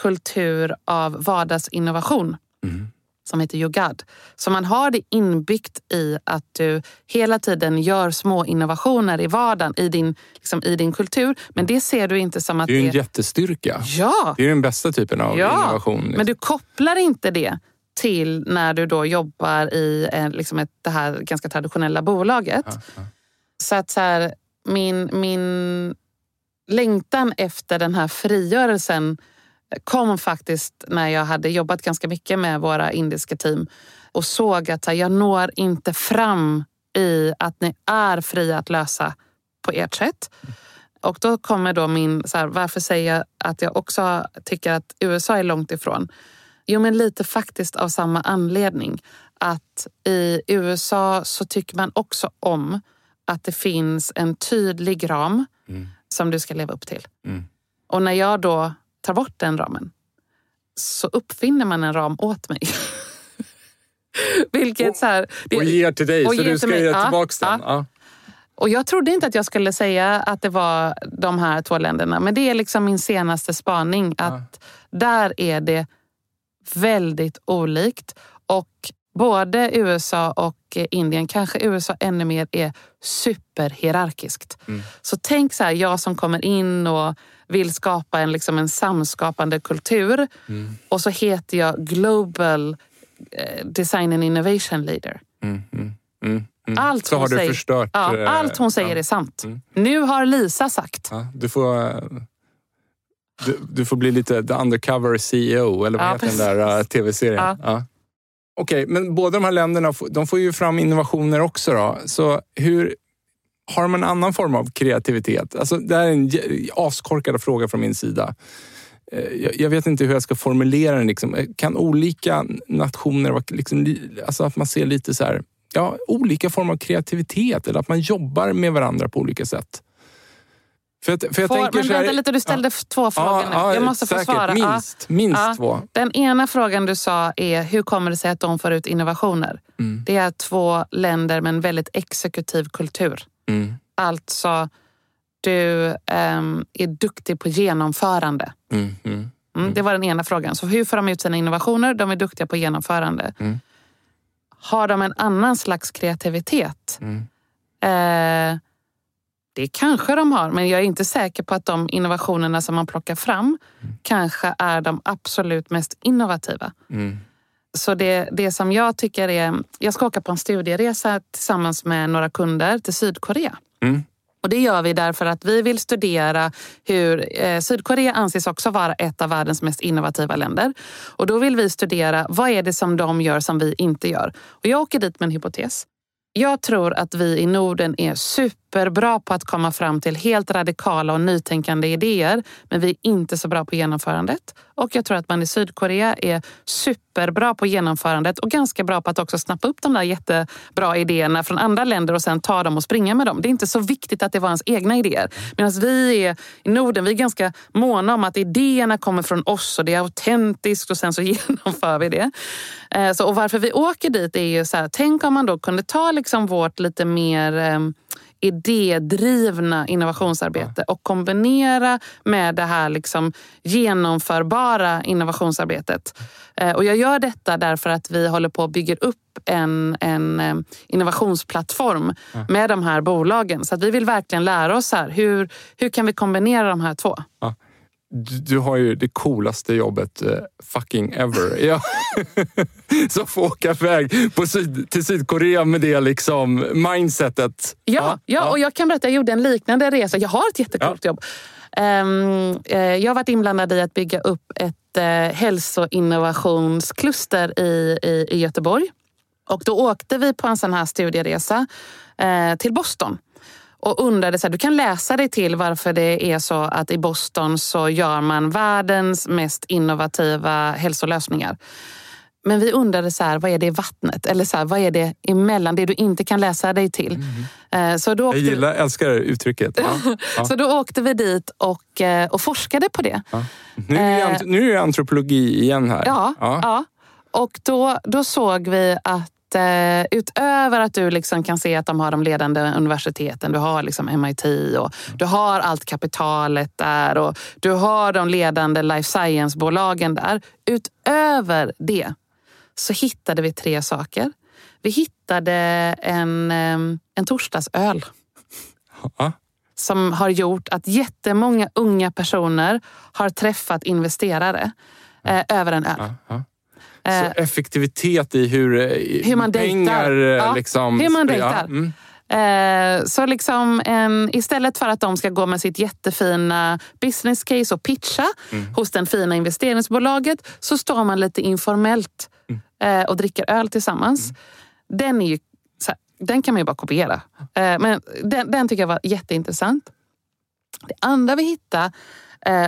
kultur av vardagsinnovation Mm. som heter Yogad. Så man har det inbyggt i att du hela tiden gör små innovationer i vardagen i din, liksom, i din kultur. Men det ser du inte som att Det är ju en det... jättestyrka. Ja, Det är den bästa typen av Ja, innovation. liksom. men du kopplar inte det till när du då jobbar i eh, liksom ett, det här ganska traditionella bolaget. Ja, ja. Så att så här, min, min längtan efter den här frigörelsen kom faktiskt när jag hade jobbat ganska mycket med våra indiska team och såg att här, jag når inte fram i att ni är fria att lösa på ert sätt. Och då kommer då min, så här, varför säger jag att jag också tycker att USA är långt ifrån? Jo, men lite faktiskt av samma anledning. Att i USA så tycker man också om att det finns en tydlig ram Mm. som du ska leva upp till. Mm. Och när jag då tar bort den ramen så uppfinner man en ram åt mig. [laughs] Vilket så här, det- Och ger till dig, och så du ska mig. ge Ja, tillbaka den. Ja. och jag trodde inte att jag skulle säga att det var de här två länderna. Men det är liksom min senaste spaning. Att där är det väldigt olikt. Och både USA och Indien, kanske USA ännu mer, är superhierarkiskt. Mm. Så tänk så här, jag som kommer in och vill skapa en, liksom en samskapande kultur. Mm. Och så heter jag Global eh, Design and Innovation Leader. Mm, mm, mm, mm. Allt så hon har du säger- förstört. Ja, eh, allt hon säger ja. är sant. Nu har Lisa sagt. Ja, du, får, eh, du, du får bli lite the undercover CEO, eller vad Ja, heter den där eh, tv-serien? Ja. Ja. Okej, men båda de här länderna de får ju fram innovationer också. Då. Så hur, har de en annan form av kreativitet? Alltså, det här är en askorkad fråga från min sida. Eh, Jag, vet inte hur jag ska formulera den. Liksom. Eh, Kan olika nationer, vara liksom, li- alltså att man ser lite så här, ja, olika former av kreativitet eller att man jobbar med varandra på olika sätt? För, att, för jag Får, tänker men vänta lite, du ställde f- två frågor nu. jag måste få säkert. svara. Ja. Minst, minst Ja. två. Den ena frågan du sa är hur kommer det sig att de får ut innovationer? Mm. Det är två länder med en väldigt exekutiv kultur. Mm. Alltså, du ehm, är duktig på genomförande. Mm. Mm. Mm, Det var den ena frågan. Så hur får de ut sina innovationer? De är duktiga på genomförande. Mm. Har de en annan slags kreativitet? Mm. Eh, det kanske de har, men jag är inte säker på att de innovationerna som man plockar fram kanske är de absolut mest innovativa. Mm. Så det, det som jag tycker är... Jag ska åka på en studieresa tillsammans med några kunder till Sydkorea. Mm. Och Det gör vi därför att vi vill studera hur... Eh, Sydkorea anses också vara ett av världens mest innovativa länder. Och Då vill vi studera vad är det som de gör som vi inte gör. Och Jag åker dit med en hypotes. Jag tror att vi i Norden är superbra på att komma fram till helt radikala och nytänkande idéer, men vi är inte så bra på genomförandet. Och jag tror att man i Sydkorea är superbra på genomförandet och ganska bra på att också snappa upp de där jättebra idéerna från andra länder och sen ta dem och springa med dem. Det är inte så viktigt att det var ens egna idéer. Medan vi är, i Norden vi är ganska måna om att idéerna kommer från oss och det är autentiskt och sen så [laughs] genomför vi det. Eh, så, och varför vi åker dit är ju så här, tänk om man då kunde ta liksom vårt lite mer eh, idédrivna innovationsarbete och kombinera med det här liksom genomförbara innovationsarbetet. Eh, Och jag gör detta därför att vi håller på att bygga upp en, en eh, innovationsplattform med de här bolagen. Så att vi vill verkligen lära oss här, hur, hur kan vi kombinera de här två? Du, du har ju det coolaste jobbet uh, fucking ever. [laughs] Ja. Så få åka iväg på syd, till Sydkorea med det liksom mindsetet. Ja, ja, ja, och jag kan berätta, jag gjorde en liknande resa. Jag har ett jättecoolt ja. jobb. Um, uh, jag har varit inblandad i att bygga upp ett uh, hälsoinnovationskluster i, i, i Göteborg. Och då åkte vi på en sån här studieresa till Boston och undrade, så här, du kan läsa dig till varför det är så att i Boston så gör man världens mest innovativa hälsolösningar. Men vi undrade så här, vad är det i vattnet? Eller så här, vad är det emellan det du inte kan läsa dig till? Mm. Så då åkte... Jag gillar, älskar uttrycket. Ja. Ja. [laughs] så då åkte vi dit och, eh, och forskade på det. Ja. Nu, är det, nu är antropologi igen här. Ja, ja. och då, då såg vi att eh, utöver att du liksom kan se att de har de ledande universiteten, du har liksom MIT och du har allt kapitalet där och du har de ledande life science-bolagen där. Utöver det så hittade vi tre saker. Vi hittade en, eh, en torsdagsöl. Ja. Som har gjort att jättemånga unga personer har träffat investerare eh, över en öl. Ja, ja. Så eh, effektivitet i hur, eh, hur man pengar... Ja, eh, liksom, hur man dejtar. Ja, mm. Så liksom en, istället för att de ska gå med sitt jättefina business case och pitcha mm. hos det fina investeringsbolaget så står man lite informellt mm. och dricker öl tillsammans. Mm. Den, är ju, den kan man ju bara kopiera. Men den, den tycker jag var jätteintressant. Det andra vi hittade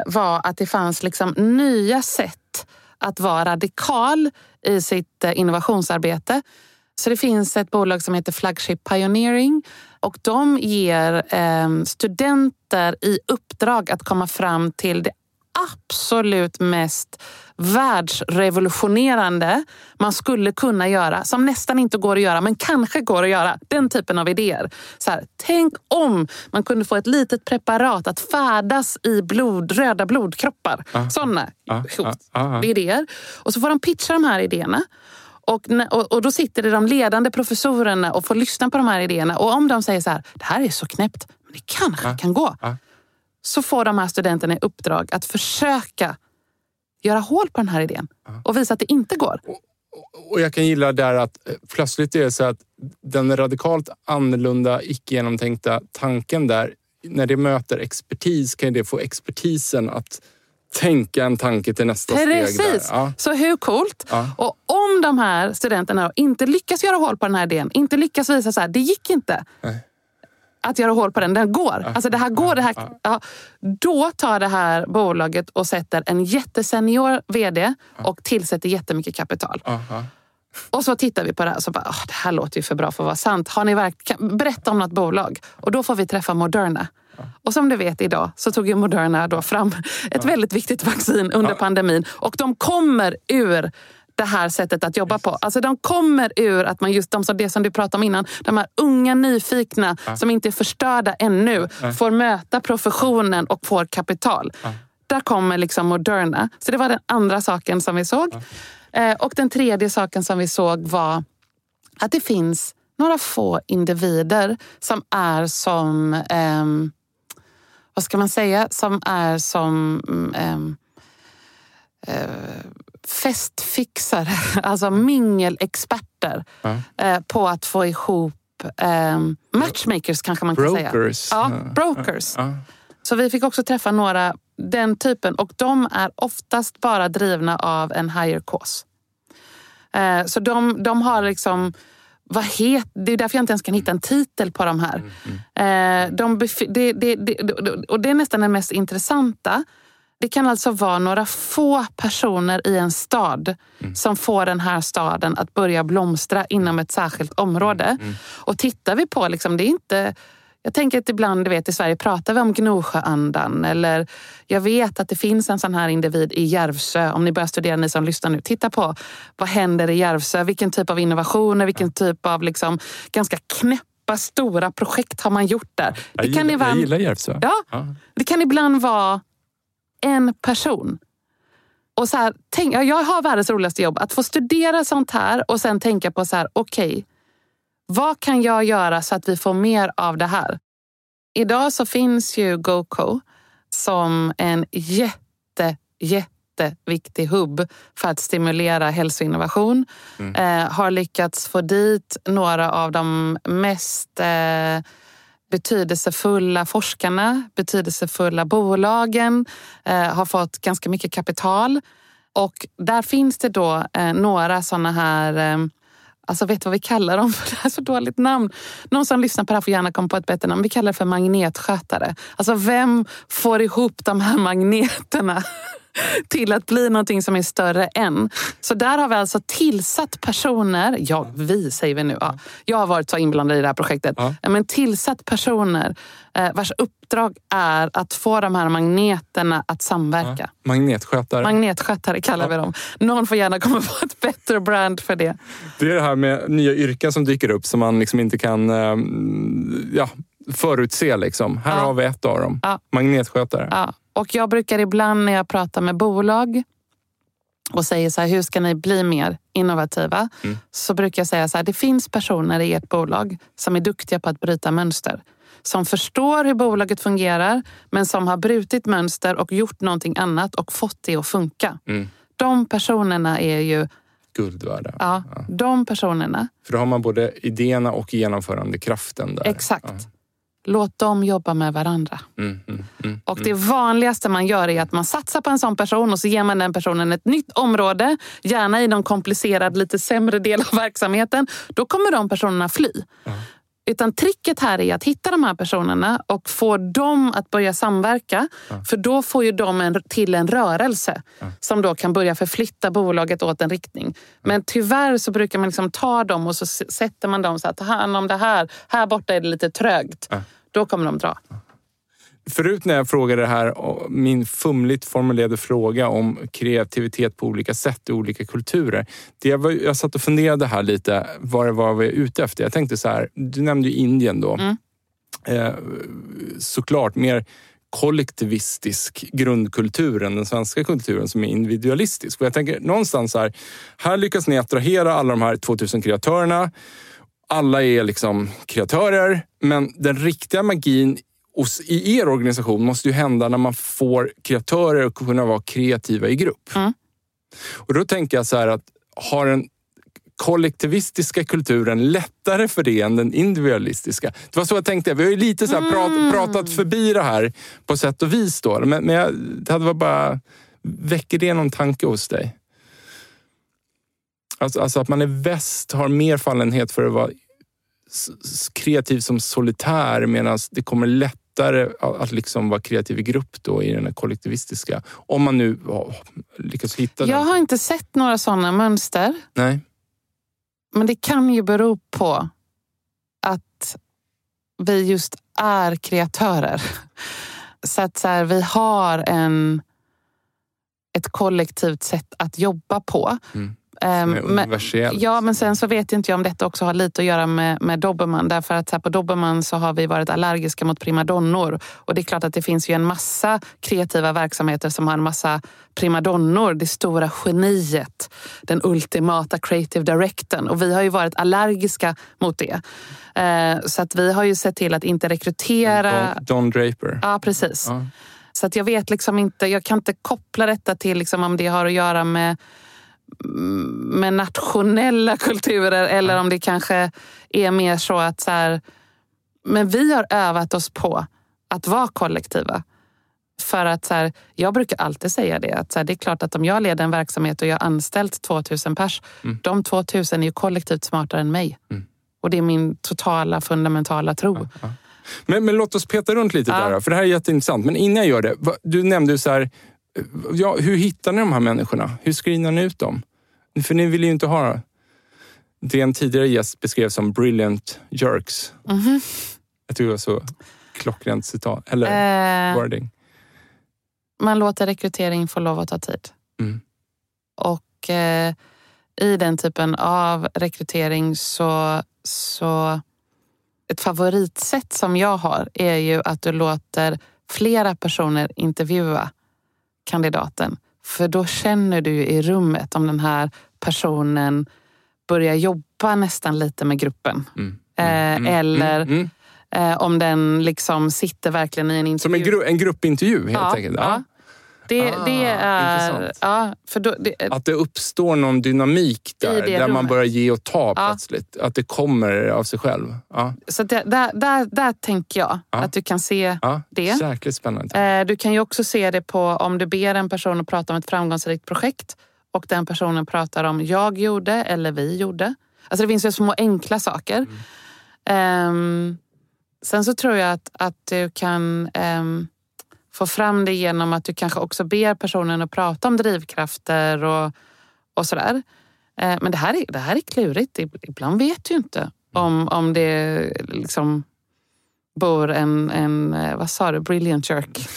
var att det fanns liksom nya sätt att vara radikal i sitt eh, innovationsarbete. Så det finns ett bolag som heter Flagship Pioneering och de ger eh, studenter i uppdrag att komma fram till det absolut mest världsrevolutionerande man skulle kunna göra, som nästan inte går att göra, men kanske går att göra. Den typen av idéer. Så här, tänk om man kunde få ett litet preparat att färdas i blod, röda blodkroppar. Ah, Sådana ah, ah, ah, idéer. Och så får de pitcha de här idéerna. Och, och, då sitter det de ledande professorerna och får lyssna på de här idéerna. Och om de säger så här, det här är så knäppt, men det kanske kan gå så får de här studenterna i uppdrag att försöka göra hål på den här idén och visa att det inte går. Och jag kan gilla där att eh, plötsligt är det så att den radikalt annorlunda, icke genomtänkta tanken där, när det möter expertis kan det få expertisen att tänka en tanke till nästa Precis. steg. Precis! Ja. Så hur coolt? Ja. Och om de här studenterna inte lyckas göra hål på den här idén, inte lyckas visa så här, det gick inte. Nej att göra hål på den. Den går. Alltså det här går. Det här, ja. Då tar det här bolaget och sätter en jättesenior vd och tillsätter jättemycket kapital. Och så tittar vi på det här och så bara, oh, det här låter ju för bra för att vara sant. Har ni verk- berätta om något bolag. Och då får vi träffa Moderna. Och som du vet idag så tog ju Moderna då fram ett väldigt viktigt vaccin under pandemin. Och de kommer ur det här sättet att jobba på. Alltså de kommer ur att man just de, det som du pratade om innan, de här unga nyfikna ja. som inte är förstörda ännu ja. får möta professionen och får kapital. Ja. Där kommer liksom Moderna. Så det var den andra saken som vi såg. Eh, och den tredje saken som vi såg var att det finns några få individer som är som, eh, vad ska man säga, som är som eh, festfixare, [laughs] alltså mingelexperter ja. eh, på att få ihop eh, matchmakers kanske man kan brokers. säga. Ja, brokers. Ja. Så vi fick också träffa några den typen och de är oftast bara drivna av en higher cause. Eh, så de, de har liksom vad het, det är därför jag inte ens kan hitta en titel på de här. Mm, mm. Eh, de, det, det, det, och det är nästan den mest intressanta. Det kan alltså vara några få personer i en stad mm. som får den här staden att börja blomstra inom ett särskilt område. Mm. mm. Och tittar vi på, liksom, det är inte... Jag tänker att ibland, du vet, i Sverige pratar vi om Gnosjöandan. Eller jag vet att det finns en sån här individ i Järvsö. Om ni börjar studera, ni som lyssnar nu. Titta på vad händer i Järvsö? Vilken typ av innovationer, vilken typ av liksom, ganska knäppa stora projekt har man gjort där. Det jag, kan gillar, ibland, jag gillar Järvsö. Ja, ja, det kan ibland vara en person. Och så här, tänk, jag har världens roligaste jobb. Att få studera sånt här och sen tänka på så här, okej, okay, vad kan jag göra så att vi får mer av det här? Idag så finns ju GoCo som en jätte jätteviktig hubb för att stimulera hälsoinnovation. Eh, har lyckats få dit några av de mest eh, betydelsefulla forskarna, betydelsefulla bolagen, eh, har fått ganska mycket kapital. Och där finns det då eh, några såna här eh, Alltså vet du vad vi kallar dem? För [laughs] det är så dåligt namn. Någon som lyssnar på det här får gärna komma på ett bättre namn. Vi kallar det för magnetskötare. Alltså vem får ihop de här magneterna [laughs] [laughs] till att bli någonting som är större än? Så där har vi alltså tillsatt personer, ja vi säger vi nu, ja, jag har varit så inblandad i det här projektet, Ja. men tillsatt personer eh, vars uppdrag är att få de här magneterna att samverka. Magnetskötare. Magnetskötare kallar vi dem. Någon får gärna komma på ett bättre brand för det. Det är det här med nya yrken som dyker upp som man liksom inte kan eh, ja, förutse. Liksom. Här Ja. har vi ett av dem. Ja. Magnetskötare. Ja. Och jag brukar ibland när jag pratar med bolag och säger så här, hur ska ni bli mer innovativa? Så brukar jag säga så här, det finns personer i ert bolag som är duktiga på att bryta mönster. Som förstår hur bolaget fungerar, men som har brutit mönster och gjort någonting annat och fått det att funka. Mm. De personerna är ju, Guld värda. ja, de personerna, För då har man både idéerna och genomförandekraften där. exakt. Ja. Låt dem jobba med varandra. Mm, mm, mm. Och det vanligaste man gör är att man satsar på en sån person och så ger man den personen ett nytt område, gärna i någon komplicerad, lite sämre del av verksamheten. Då kommer de personerna fly. Utan tricket här är att hitta de här personerna och få dem att börja samverka. För då får ju de en, till en rörelse som då kan börja förflytta bolaget åt en riktning. Men tyvärr så brukar man liksom ta dem och så sätter man dem så att ta hand om det här. Här borta är det lite trögt. Då kommer de dra. Förut när jag frågade det här, min fumligt formulerade fråga om kreativitet på olika sätt i olika kulturer. Det jag, var, jag satt och funderade här lite vad det var vi var ute efter. Jag tänkte så här, du nämnde ju Indien då. Eh, såklart mer kollektivistisk grundkultur än den svenska kulturen som är individualistisk. Och jag tänker någonstans här, här lyckas ni attrahera alla de här 2000 kreatörerna. Alla är liksom kreatörer, men den riktiga magin hos, i er organisation måste ju hända när man får kreatörer att kunna vara kreativa i grupp. Och då tänker jag så här att har den kollektivistiska kulturen lättare för det än den individualistiska? Det var så jag tänkte. Vi har ju lite så prat, pratat förbi det här på sätt och vis. Då. Men, men jag, det hade varit bara... Väcker det någon tanke hos dig? Alltså, alltså att man i väst har mer fallenhet för att vara kreativ som solitär medan det kommer lättare att liksom vara kreativ i grupp då i den här kollektivistiska. Om man nu ja, lyckas hitta Jag den. har inte sett några sådana mönster. Nej. Men det kan ju bero på att vi just är kreatörer. [laughs] Så att så här, vi har en, ett kollektivt sätt att jobba på. Mm. Ehm, Som är men- universellt. Ja, men sen så vet inte jag om detta också har lite att göra med, med Dobermann. Därför att här, på Dobermann så har vi varit allergiska mot primadonnor. Och det är klart att det finns ju en massa kreativa verksamheter som har en massa primadonnor. Det stora geniet. Den ultimata creative directorn. Och vi har ju varit allergiska mot det. Eh, så att vi har ju sett till att inte rekrytera... Don, Don Draper. Ja, precis. Ja. Så att jag vet liksom inte, jag kan inte koppla detta till liksom om det har att göra med, med nationella kulturer eller om det kanske är mer så att så här, men vi har övat oss på att vara kollektiva. För att så här, jag brukar alltid säga det, att så här, det är klart att om jag leder en verksamhet och jag har anställt 2000 pers, de 2000 är ju kollektivt smartare än mig. Och det är min totala fundamentala tro. Men, men låt oss peta runt lite Ja. där, för det här är jätteintressant. Men innan jag gör det, du nämnde så här, ja, hur hittar ni de här människorna? Hur screenar ni ut dem? För ni vill ju inte ha det en tidigare gäst beskrev som brilliant jerks. Mhm. Jag tycker det var så klockrent citat, eller Eh, wording. man låter rekrytering få lov att ta tid. Mm. Och eh, i den typen av rekrytering så, så... Ett favoritsätt som jag har är ju att du låter flera personer intervjua kandidaten. För då känner du i rummet om den här personen börjar jobba nästan lite med gruppen. Mm. Eh, eller Mm. Mm. eh, om den liksom sitter verkligen i en intervju. Som en, gru- en gruppintervju helt Ja, enkelt. ja. Det, Ah, det är... Ja, för då, det, Att det uppstår någon dynamik där, det där man rummet. börjar ge och ta Ja. plötsligt. Att det kommer av sig själv. Ja, så det, där, där, där tänker jag Ja. att du kan se ja. Jäkligt spännande. Eh, Du kan ju också se det på om du ber en person att prata om ett framgångsrikt projekt och den personen pratar om jag gjorde eller vi gjorde. Alltså det finns ju små enkla saker. Ehm, sen så tror jag att, att du kan ehm, få fram det genom att du kanske också ber personen att prata om drivkrafter och, och sådär. Eh, men det här, är, det här är klurigt. Ib- Ibland vet du inte om, om det liksom bor en, en, eh, vad sa du, brilliant jerk.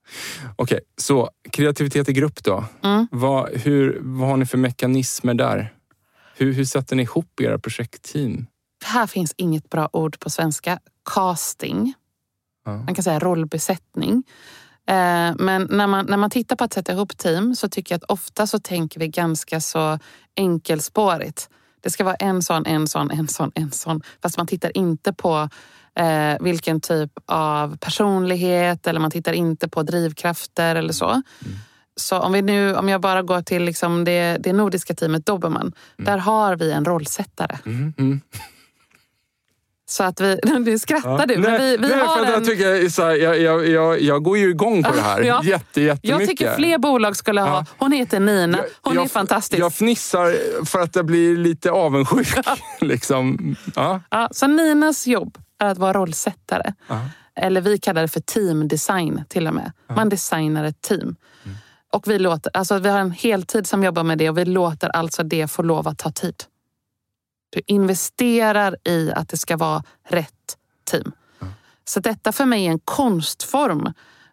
[laughs] Okej, så kreativitet i grupp då. Mm. Vad, hur, vad har ni för mekanismer där? Hur, hur sätter ni ihop era projektteam? Här finns inget bra ord på svenska. Casting. Man kan säga rollbesättning. Eh, Men när man, när man tittar på att sätta ihop team så tycker jag att ofta så tänker vi ganska så enkelspårigt. Det ska vara en sån, en sån, en sån, en sån. Fast man tittar inte på eh, vilken typ av personlighet eller man tittar inte på drivkrafter eller så. Så om, vi nu, om jag bara går till liksom det, det nordiska teamet Dobermann. Där har vi en rollsättare. Mm, mm. Så att vi, [laughs] nu skrattar du, men Nej, vi, vi nej, har att jag, en... tycker, så här, jag, jag, jag, jag går ju igång på det här [laughs] Ja. jätte, jättemycket. Jag tycker fler bolag skulle ha... Ja. Hon heter Nina. Hon jag, är fantastisk. Jag fnissar för att jag blir lite avundsjuk. [laughs] liksom. ja. Ja, så Ninas jobb är att vara rollsättare. Ja. Eller vi kallar det för teamdesign till och med. Man designar ett team. Mm. Och vi, låter, alltså vi har en heltid som jobbar med det och vi låter alltså det få lov att ta tid. Du investerar i att det ska vara rätt team. Så detta för mig är en konstform.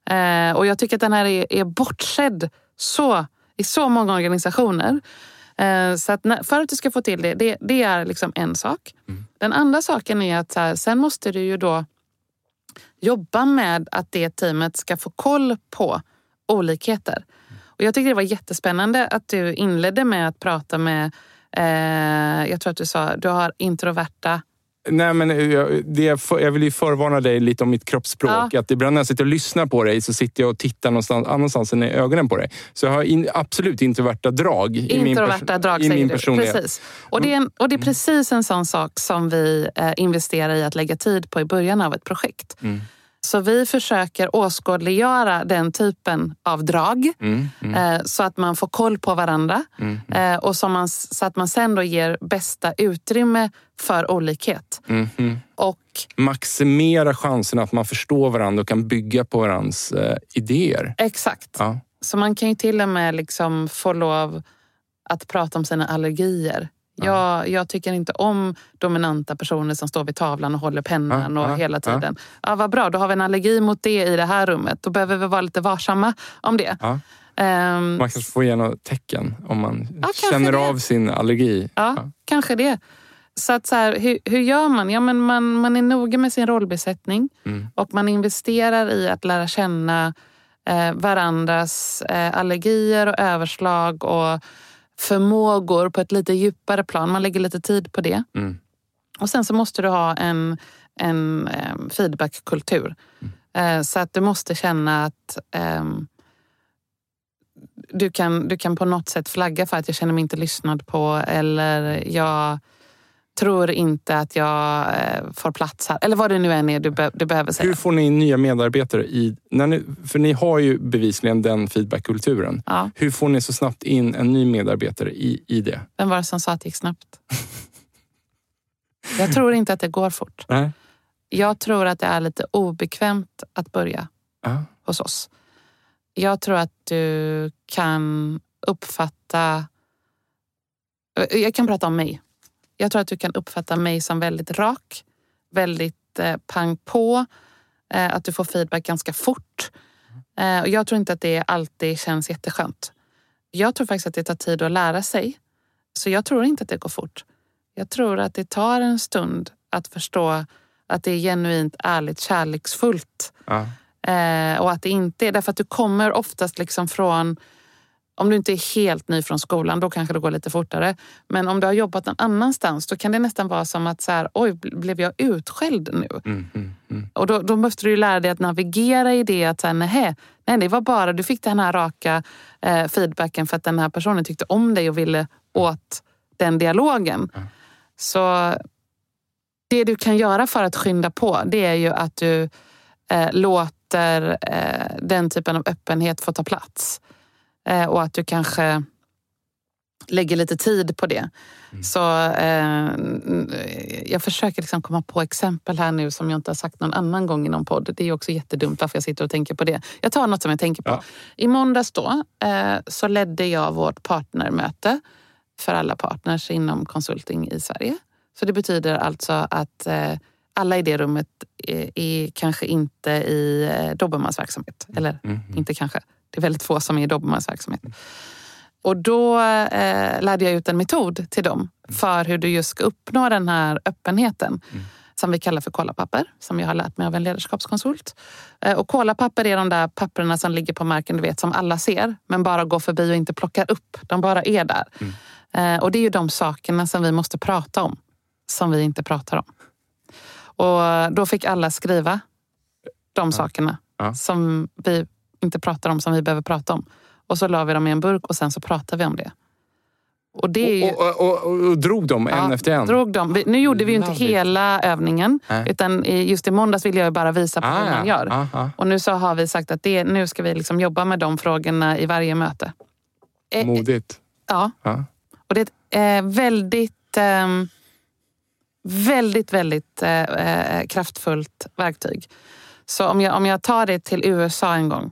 Eh, och jag tycker att den här är, är bortsedd så, i så många organisationer. Eh, så att när, för att du ska få till det, det, det är liksom en sak. Den andra saken är att så här, sen måste du ju då jobba med att det teamet ska få koll på olikheter. Och jag tycker det var jättespännande att du inledde med att prata med, eh, jag tror att du sa, du har introverta Nej, men jag, det, jag vill ju förvarna dig lite om mitt kroppsspråk. Ja. Att ibland när jag sitter och lyssnar på dig så sitter jag och tittar någonstans annanstans än i ögonen på dig. Så jag har in, absolut introverta drag i min, Introverta perso- drag i min personlighet. Precis. Och det, är en, och det är precis en sån sak som vi eh, investerar i att lägga tid på i början av ett projekt. Mm. Så vi försöker åskådliggöra den typen av drag Mm, mm, eh, så att man får koll på varandra mm, eh, och så, man, så att man sen då ger bästa utrymme för olikhet. mm, mm. Och Maximera chansen att man förstår varandra och kan bygga på varandras eh, idéer. exakt. Ja. Så man kan ju till och med liksom få lov att prata om sina allergier. Jag, jag tycker inte om dominanta personer som står vid tavlan och håller pennan Ja, och ja, hela ja. tiden. Ja, vad bra, då har vi en allergi mot det i det här rummet. Då behöver vi vara lite varsamma om det. Ja. Ehm, Man kanske får ge något tecken om man kanske känner av sin allergi. Ja, kanske det. Så, att så här, hur, hur gör man? Ja, men man? Man är noga med sin rollbesättning Mm. och man investerar i att lära känna eh, varandras eh, allergier och överslag och förmågor på ett lite djupare plan. Man lägger lite tid på det. Mm. Och sen så måste du ha en, en feedbackkultur. Eh, så att du måste känna att ehm, du, kan, du kan på något sätt flagga för att jag känner mig inte lyssnad på eller jag tror inte att jag eh, får plats här. Eller vad det nu än är du, be, du behöver säga. Hur får ni in nya medarbetare i... När ni, för ni har ju bevisligen den feedbackkulturen. Ja, Hur får ni så snabbt in en ny medarbetare i, i det? vem var det som sa att det gick snabbt? jag tror inte att det går fort. [laughs] Nej. Jag tror att det är lite obekvämt att börja Ja. hos oss. Jag tror att du kan uppfatta... Jag kan prata om mig. Jag tror att du kan uppfatta mig som väldigt rak, väldigt eh, pang på. Eh, att du får feedback ganska fort. Eh, och jag tror inte att det alltid känns jätteskönt. Jag tror faktiskt att det tar tid att lära sig. Så jag tror inte att det går fort. Jag tror att det tar en stund att förstå att det är genuint, ärligt, kärleksfullt. Ja. Eh, och att det inte är därför att du kommer oftast liksom från om du inte är helt ny från skolan, då kanske det går lite fortare. Men om du har jobbat någon annanstans, då kan det nästan vara som att så här, oj, blev jag utskälld nu? Mm, mm, mm. Och då, då måste du lära dig att navigera i det att så här, nähä, Nej, det var bara, du fick den här raka eh, feedbacken för att den här personen tyckte om dig och ville åt den dialogen. Så det du kan göra för att skynda på, det är ju att du eh, låter eh, den typen av öppenhet få ta plats. Eh, och att du kanske lägger lite tid på det. Så eh, jag försöker liksom komma på exempel här nu som jag inte har sagt någon annan gång i någon podd. Det är också jättedumt varför jag sitter och tänker på det. Jag tar något som jag tänker på. Ja. I måndags då eh, så ledde jag vårt partnermöte för alla partners inom konsulting i Sverige. Så det betyder alltså att eh, alla i det rummet är, är kanske inte i eh, Dobermans verksamhet. Eller Mm. inte kanske. Det är väldigt få som är i Dobermans verksamhet. Och då eh, lärde jag ut en metod till dem för hur du just ska uppnå den här öppenheten. Som vi kallar för kolapapper, som jag har lärt mig av en ledarskapskonsult. Eh, och kolapapper är de där papperna som ligger på marken, du vet, som alla ser. Men bara går förbi och inte plockar upp. De bara är där. Eh, och det är ju de sakerna som vi måste prata om. Som vi inte pratar om. Och då fick alla skriva de sakerna Ja. som vi inte pratar om, som vi behöver prata om. Och så la vi dem i en burk och sen så pratar vi om det. Och det är ju... Och, och, och, och drog dem en Ja, efter en? Drog dem. Vi- Nu gjorde vi ju inte hela övningen. Nej. Utan just i måndags ville jag ju bara visa på hur man gör. Ah, ah. Och nu så har vi sagt att det, nu ska vi liksom jobba med de frågorna i varje möte. Eh, Modigt. Ja, och det är ett eh, väldigt, ehm, väldigt, väldigt eh, eh, kraftfullt verktyg. Så om jag, om jag tar det till USA en gång,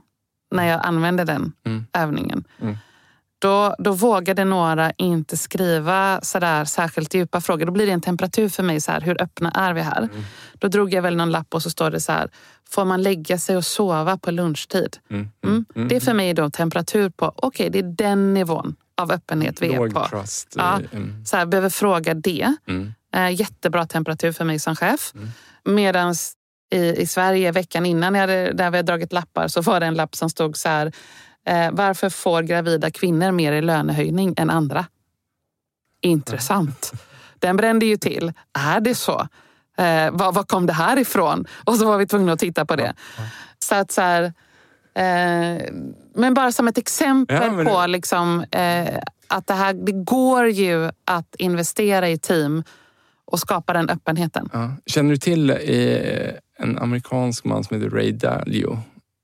när jag använde den Mm. övningen. Mm. Då, då vågade några inte skriva sådär särskilt djupa frågor. Då blir det en temperatur för mig. Så här, hur öppna är vi här? Mm. Då drog jag väl någon lapp och så står det så här. Får man lägga sig och sova på lunchtid? Mm. Mm. Mm. Det är för mig då temperatur på, okej det är den nivån av öppenhet vi är Låg på. trust. Ja. Så här, behöver fråga det. Eh, jättebra temperatur för mig som chef. Medan i, i Sverige veckan innan, jag hade, där vi hade dragit lappar, så var det en lapp som stod så här. Eh, varför får gravida kvinnor mer i lönehöjning än andra? Intressant. Den brände ju till. Är det så? Eh, var, var kom det här ifrån? Och så var vi tvungna att titta på det. Så att så här, eh, men bara som ett exempel Ja, på liksom, eh, att det, här, det går ju att investera i team och skapa den öppenheten. Ja. Känner du till eh, en amerikansk man som heter Ray Dalio?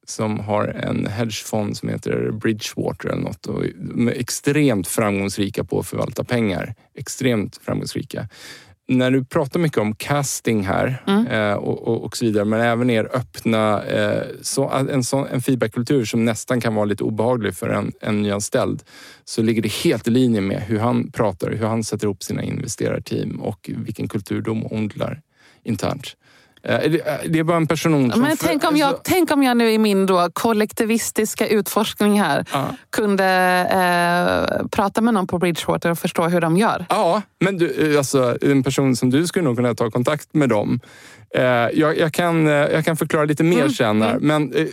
Som har en hedgefond som heter Bridgewater eller något. Och de är extremt framgångsrika på att förvalta pengar. Extremt framgångsrika. När du pratar mycket om casting här Mm. eh, och, och, och så vidare, men även er öppna, eh, så, en, sån, en feedbackkultur som nästan kan vara lite obehaglig för en, en nyanställd, så ligger det helt i linje med hur han pratar, hur han sätter ihop sina investerarteam och vilken kultur de odlar internt. Eh, det, eh, det är bara en person som... Men tänk om, jag, tänk om jag nu i min då kollektivistiska utforskning här Ja. kunde eh, prata med någon på Bridgewater och förstå hur de gör. Ja, men du, eh, alltså, en person som du skulle nog kunna ta kontakt med dem. Eh, jag, jag, kan, jag kan förklara lite mer Mm, sen. Här, men eh,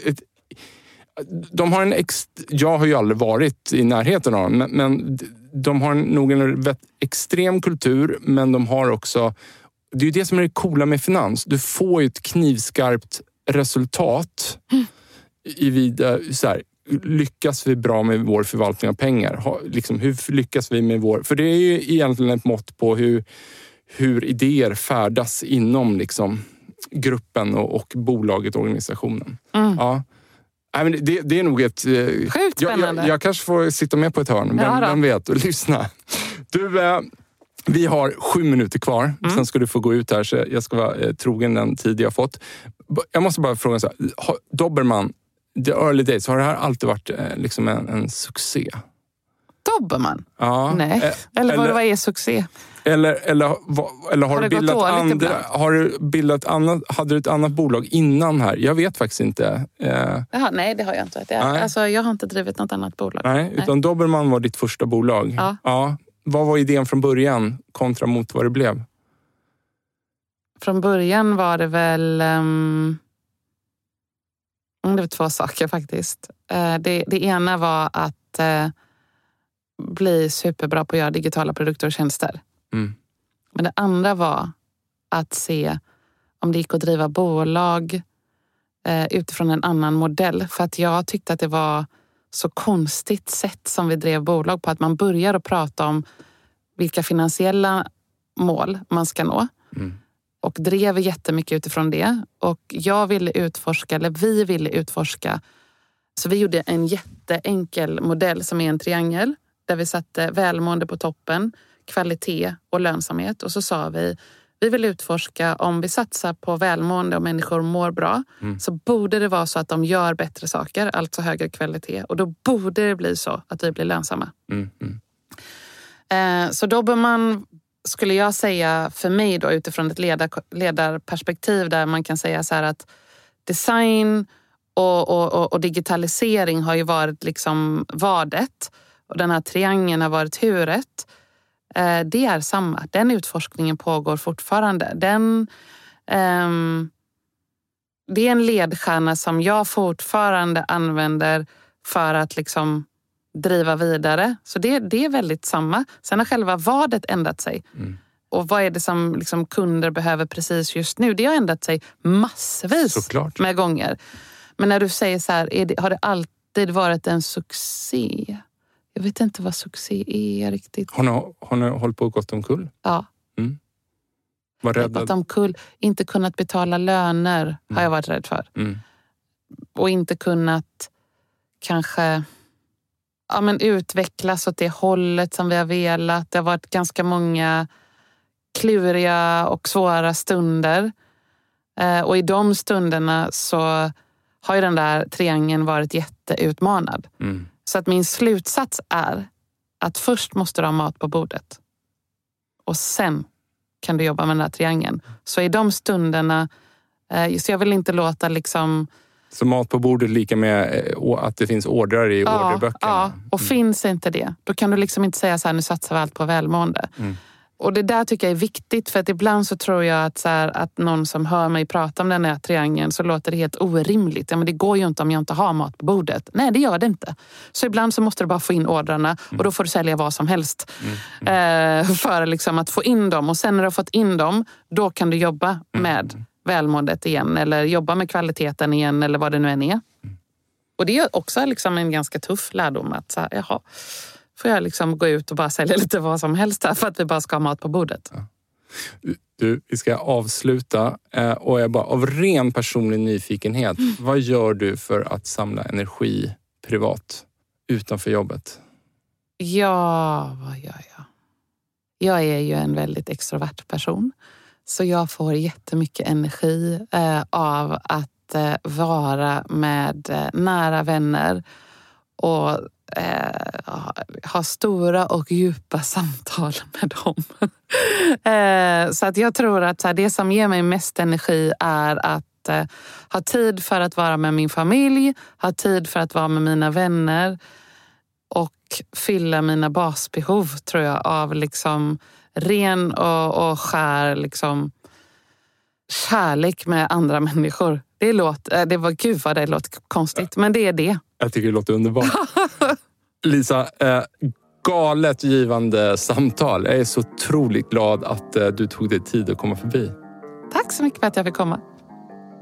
de har en ex, jag har ju aldrig varit i närheten av dem, men, men de har nog en extrem kultur, men de har också... Det är ju det som är det coola med finans. Du får ju ett knivskarpt resultat i vida, så här, lyckas vi bra med vår förvaltning av pengar? Ha, liksom, hur lyckas vi med vår... För det är ju egentligen ett mått på hur, hur idéer färdas inom liksom, gruppen och, och bolaget, organisationen. Mm. Ja. Nej, men det, det är nog ett... eh, Sjukt jag, spännande. jag, jag kanske får sitta med på ett hörn, Ja vem, då. vem vet, och lyssna. Du, eh, vi har sju minuter kvar. Mm. Sen ska du få gå ut här, så jag ska vara eh, trogen den tid jag fått. Jag måste bara fråga, så här, har- the early days, har det här alltid varit eh, liksom en, en succé? Dobermann? Ja. Nej. Eh, Eller, eller- vad är succé? Eller, eller, eller har, Har du bildat andra... Har du bildat annat, hade du ett annat bolag innan här? Jag vet faktiskt inte. Eh, Jaha, nej, det har jag inte. Det, alltså, jag har inte drivit något annat bolag. nej, utan Dobermann var ditt första bolag. Ja. Vad var idén från början kontra mot vad det blev? Från början var det väl... mm, det var två saker faktiskt. Eh, det, det ena var att eh, bli superbra på att göra digitala produkter och tjänster. Mm. Men det andra var att se om det gick att driva bolag eh, utifrån en annan modell. För att jag tyckte att det var så konstigt sätt som vi drev bolag på. Att man börjar att prata om vilka finansiella mål man ska nå. Mm. Och drev jättemycket utifrån det. Och jag ville utforska, eller vi ville utforska. Så vi gjorde en jätteenkel modell som är en triangel. Där vi satte välmående på toppen, kvalitet och lönsamhet. Och så sa vi, vi vill utforska om vi satsar på välmående och människor mår bra mm. så borde det vara så att de gör bättre saker, alltså högre kvalitet. Och då borde det bli så att vi blir lönsamma. Mm. Mm. Eh, så då bör man, skulle jag säga för mig då utifrån ett ledar, ledarperspektiv där man kan säga så här att design och, och, och, digitalisering har ju varit liksom vadet och den här triangeln har varit huret. Eh, det är samma. Den utforskningen pågår fortfarande. Den, um, det är en ledstjärna som jag fortfarande använder för att liksom driva vidare. Så det, det är väldigt samma. Sen har själva vadet ändrat sig. Mm. Och vad är det som liksom kunder behöver precis just nu? Det har ändrat sig massvis Såklart. med gånger. Men när du säger så här, det, har det alltid varit en succé? Jag vet inte vad succé är riktigt. Har ni, har ni hållit på och gått omkull? Ja. Mm. Var rädd? Gått omkull. Inte kunnat betala löner mm. har jag varit rädd för. Mm. Och inte kunnat kanske ja, men utvecklas åt det hållet som vi har velat. Det har varit ganska många kluriga och svåra stunder. Eh, och i de stunderna så har ju den där triangeln varit jätteutmanad. Mm. Så att min slutsats är att först måste du ha mat på bordet. Och sen kan du jobba med den där triangeln. Så i de stunderna, eh, så jag vill inte låta liksom så mat på bordet lika med eh, att det finns ordrar i ja, orderböckerna? Ja, och mm. finns inte det, då kan du liksom inte säga så här, nu satsar vi allt på välmående. Mm. Och det där tycker jag är viktigt för att ibland så tror jag att, så här, att någon som hör mig prata om den här triangeln så låter det helt orimligt. Ja, men det går ju inte om jag inte har mat på bordet. Nej, det gör det inte. Så ibland så måste du bara få in ordrarna mm. och då får du sälja vad som helst. Mm. Mm. Eh, för liksom att få in dem och sen när du har fått in dem, då kan du jobba mm. med välmåendet igen eller jobba med kvaliteten igen eller vad det nu än är. Mm. Och det är också liksom en ganska tuff lärdom att så här, jaha, får jag liksom gå ut och bara sälja lite vad som helst här för att vi bara ska ha mat på bordet. Ja. Du, vi ska avsluta eh, och jag bara av ren personlig nyfikenhet. Mm. Vad gör du för att samla energi privat utanför jobbet? Ja, vad gör jag? Jag är ju en väldigt extrovert person. Så jag får jättemycket energi eh, av att eh, vara med eh, nära vänner och eh, ha stora och djupa samtal med dem. [laughs] eh, så att jag tror att här, det som ger mig mest energi är att eh, ha tid för att vara med min familj, ha tid för att vara med mina vänner och fylla mina basbehov tror jag av liksom ren och, och skär liksom, kärlek med andra människor. Det låter, eh, det var, gud vad det låter konstigt, men det är det. Jag tycker det låter underbart. [laughs] Lisa, eh, galet givande samtal. Jag är så otroligt glad att eh, du tog dig tid att komma förbi. Tack så mycket för att jag fick komma.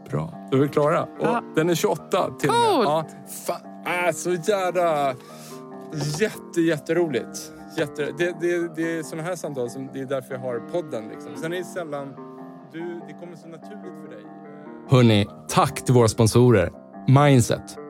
Bra, då är vi klara. Ja. Den är 28 till och med. Ja, fan, äh, så jävla... Jätte, jätteroligt. Jätte, det, det, det är såna här samtal som det är därför jag har podden. Liksom. Sen är det sällan... Du, det kommer så naturligt för dig. Hörni, tack till våra sponsorer. Mindset,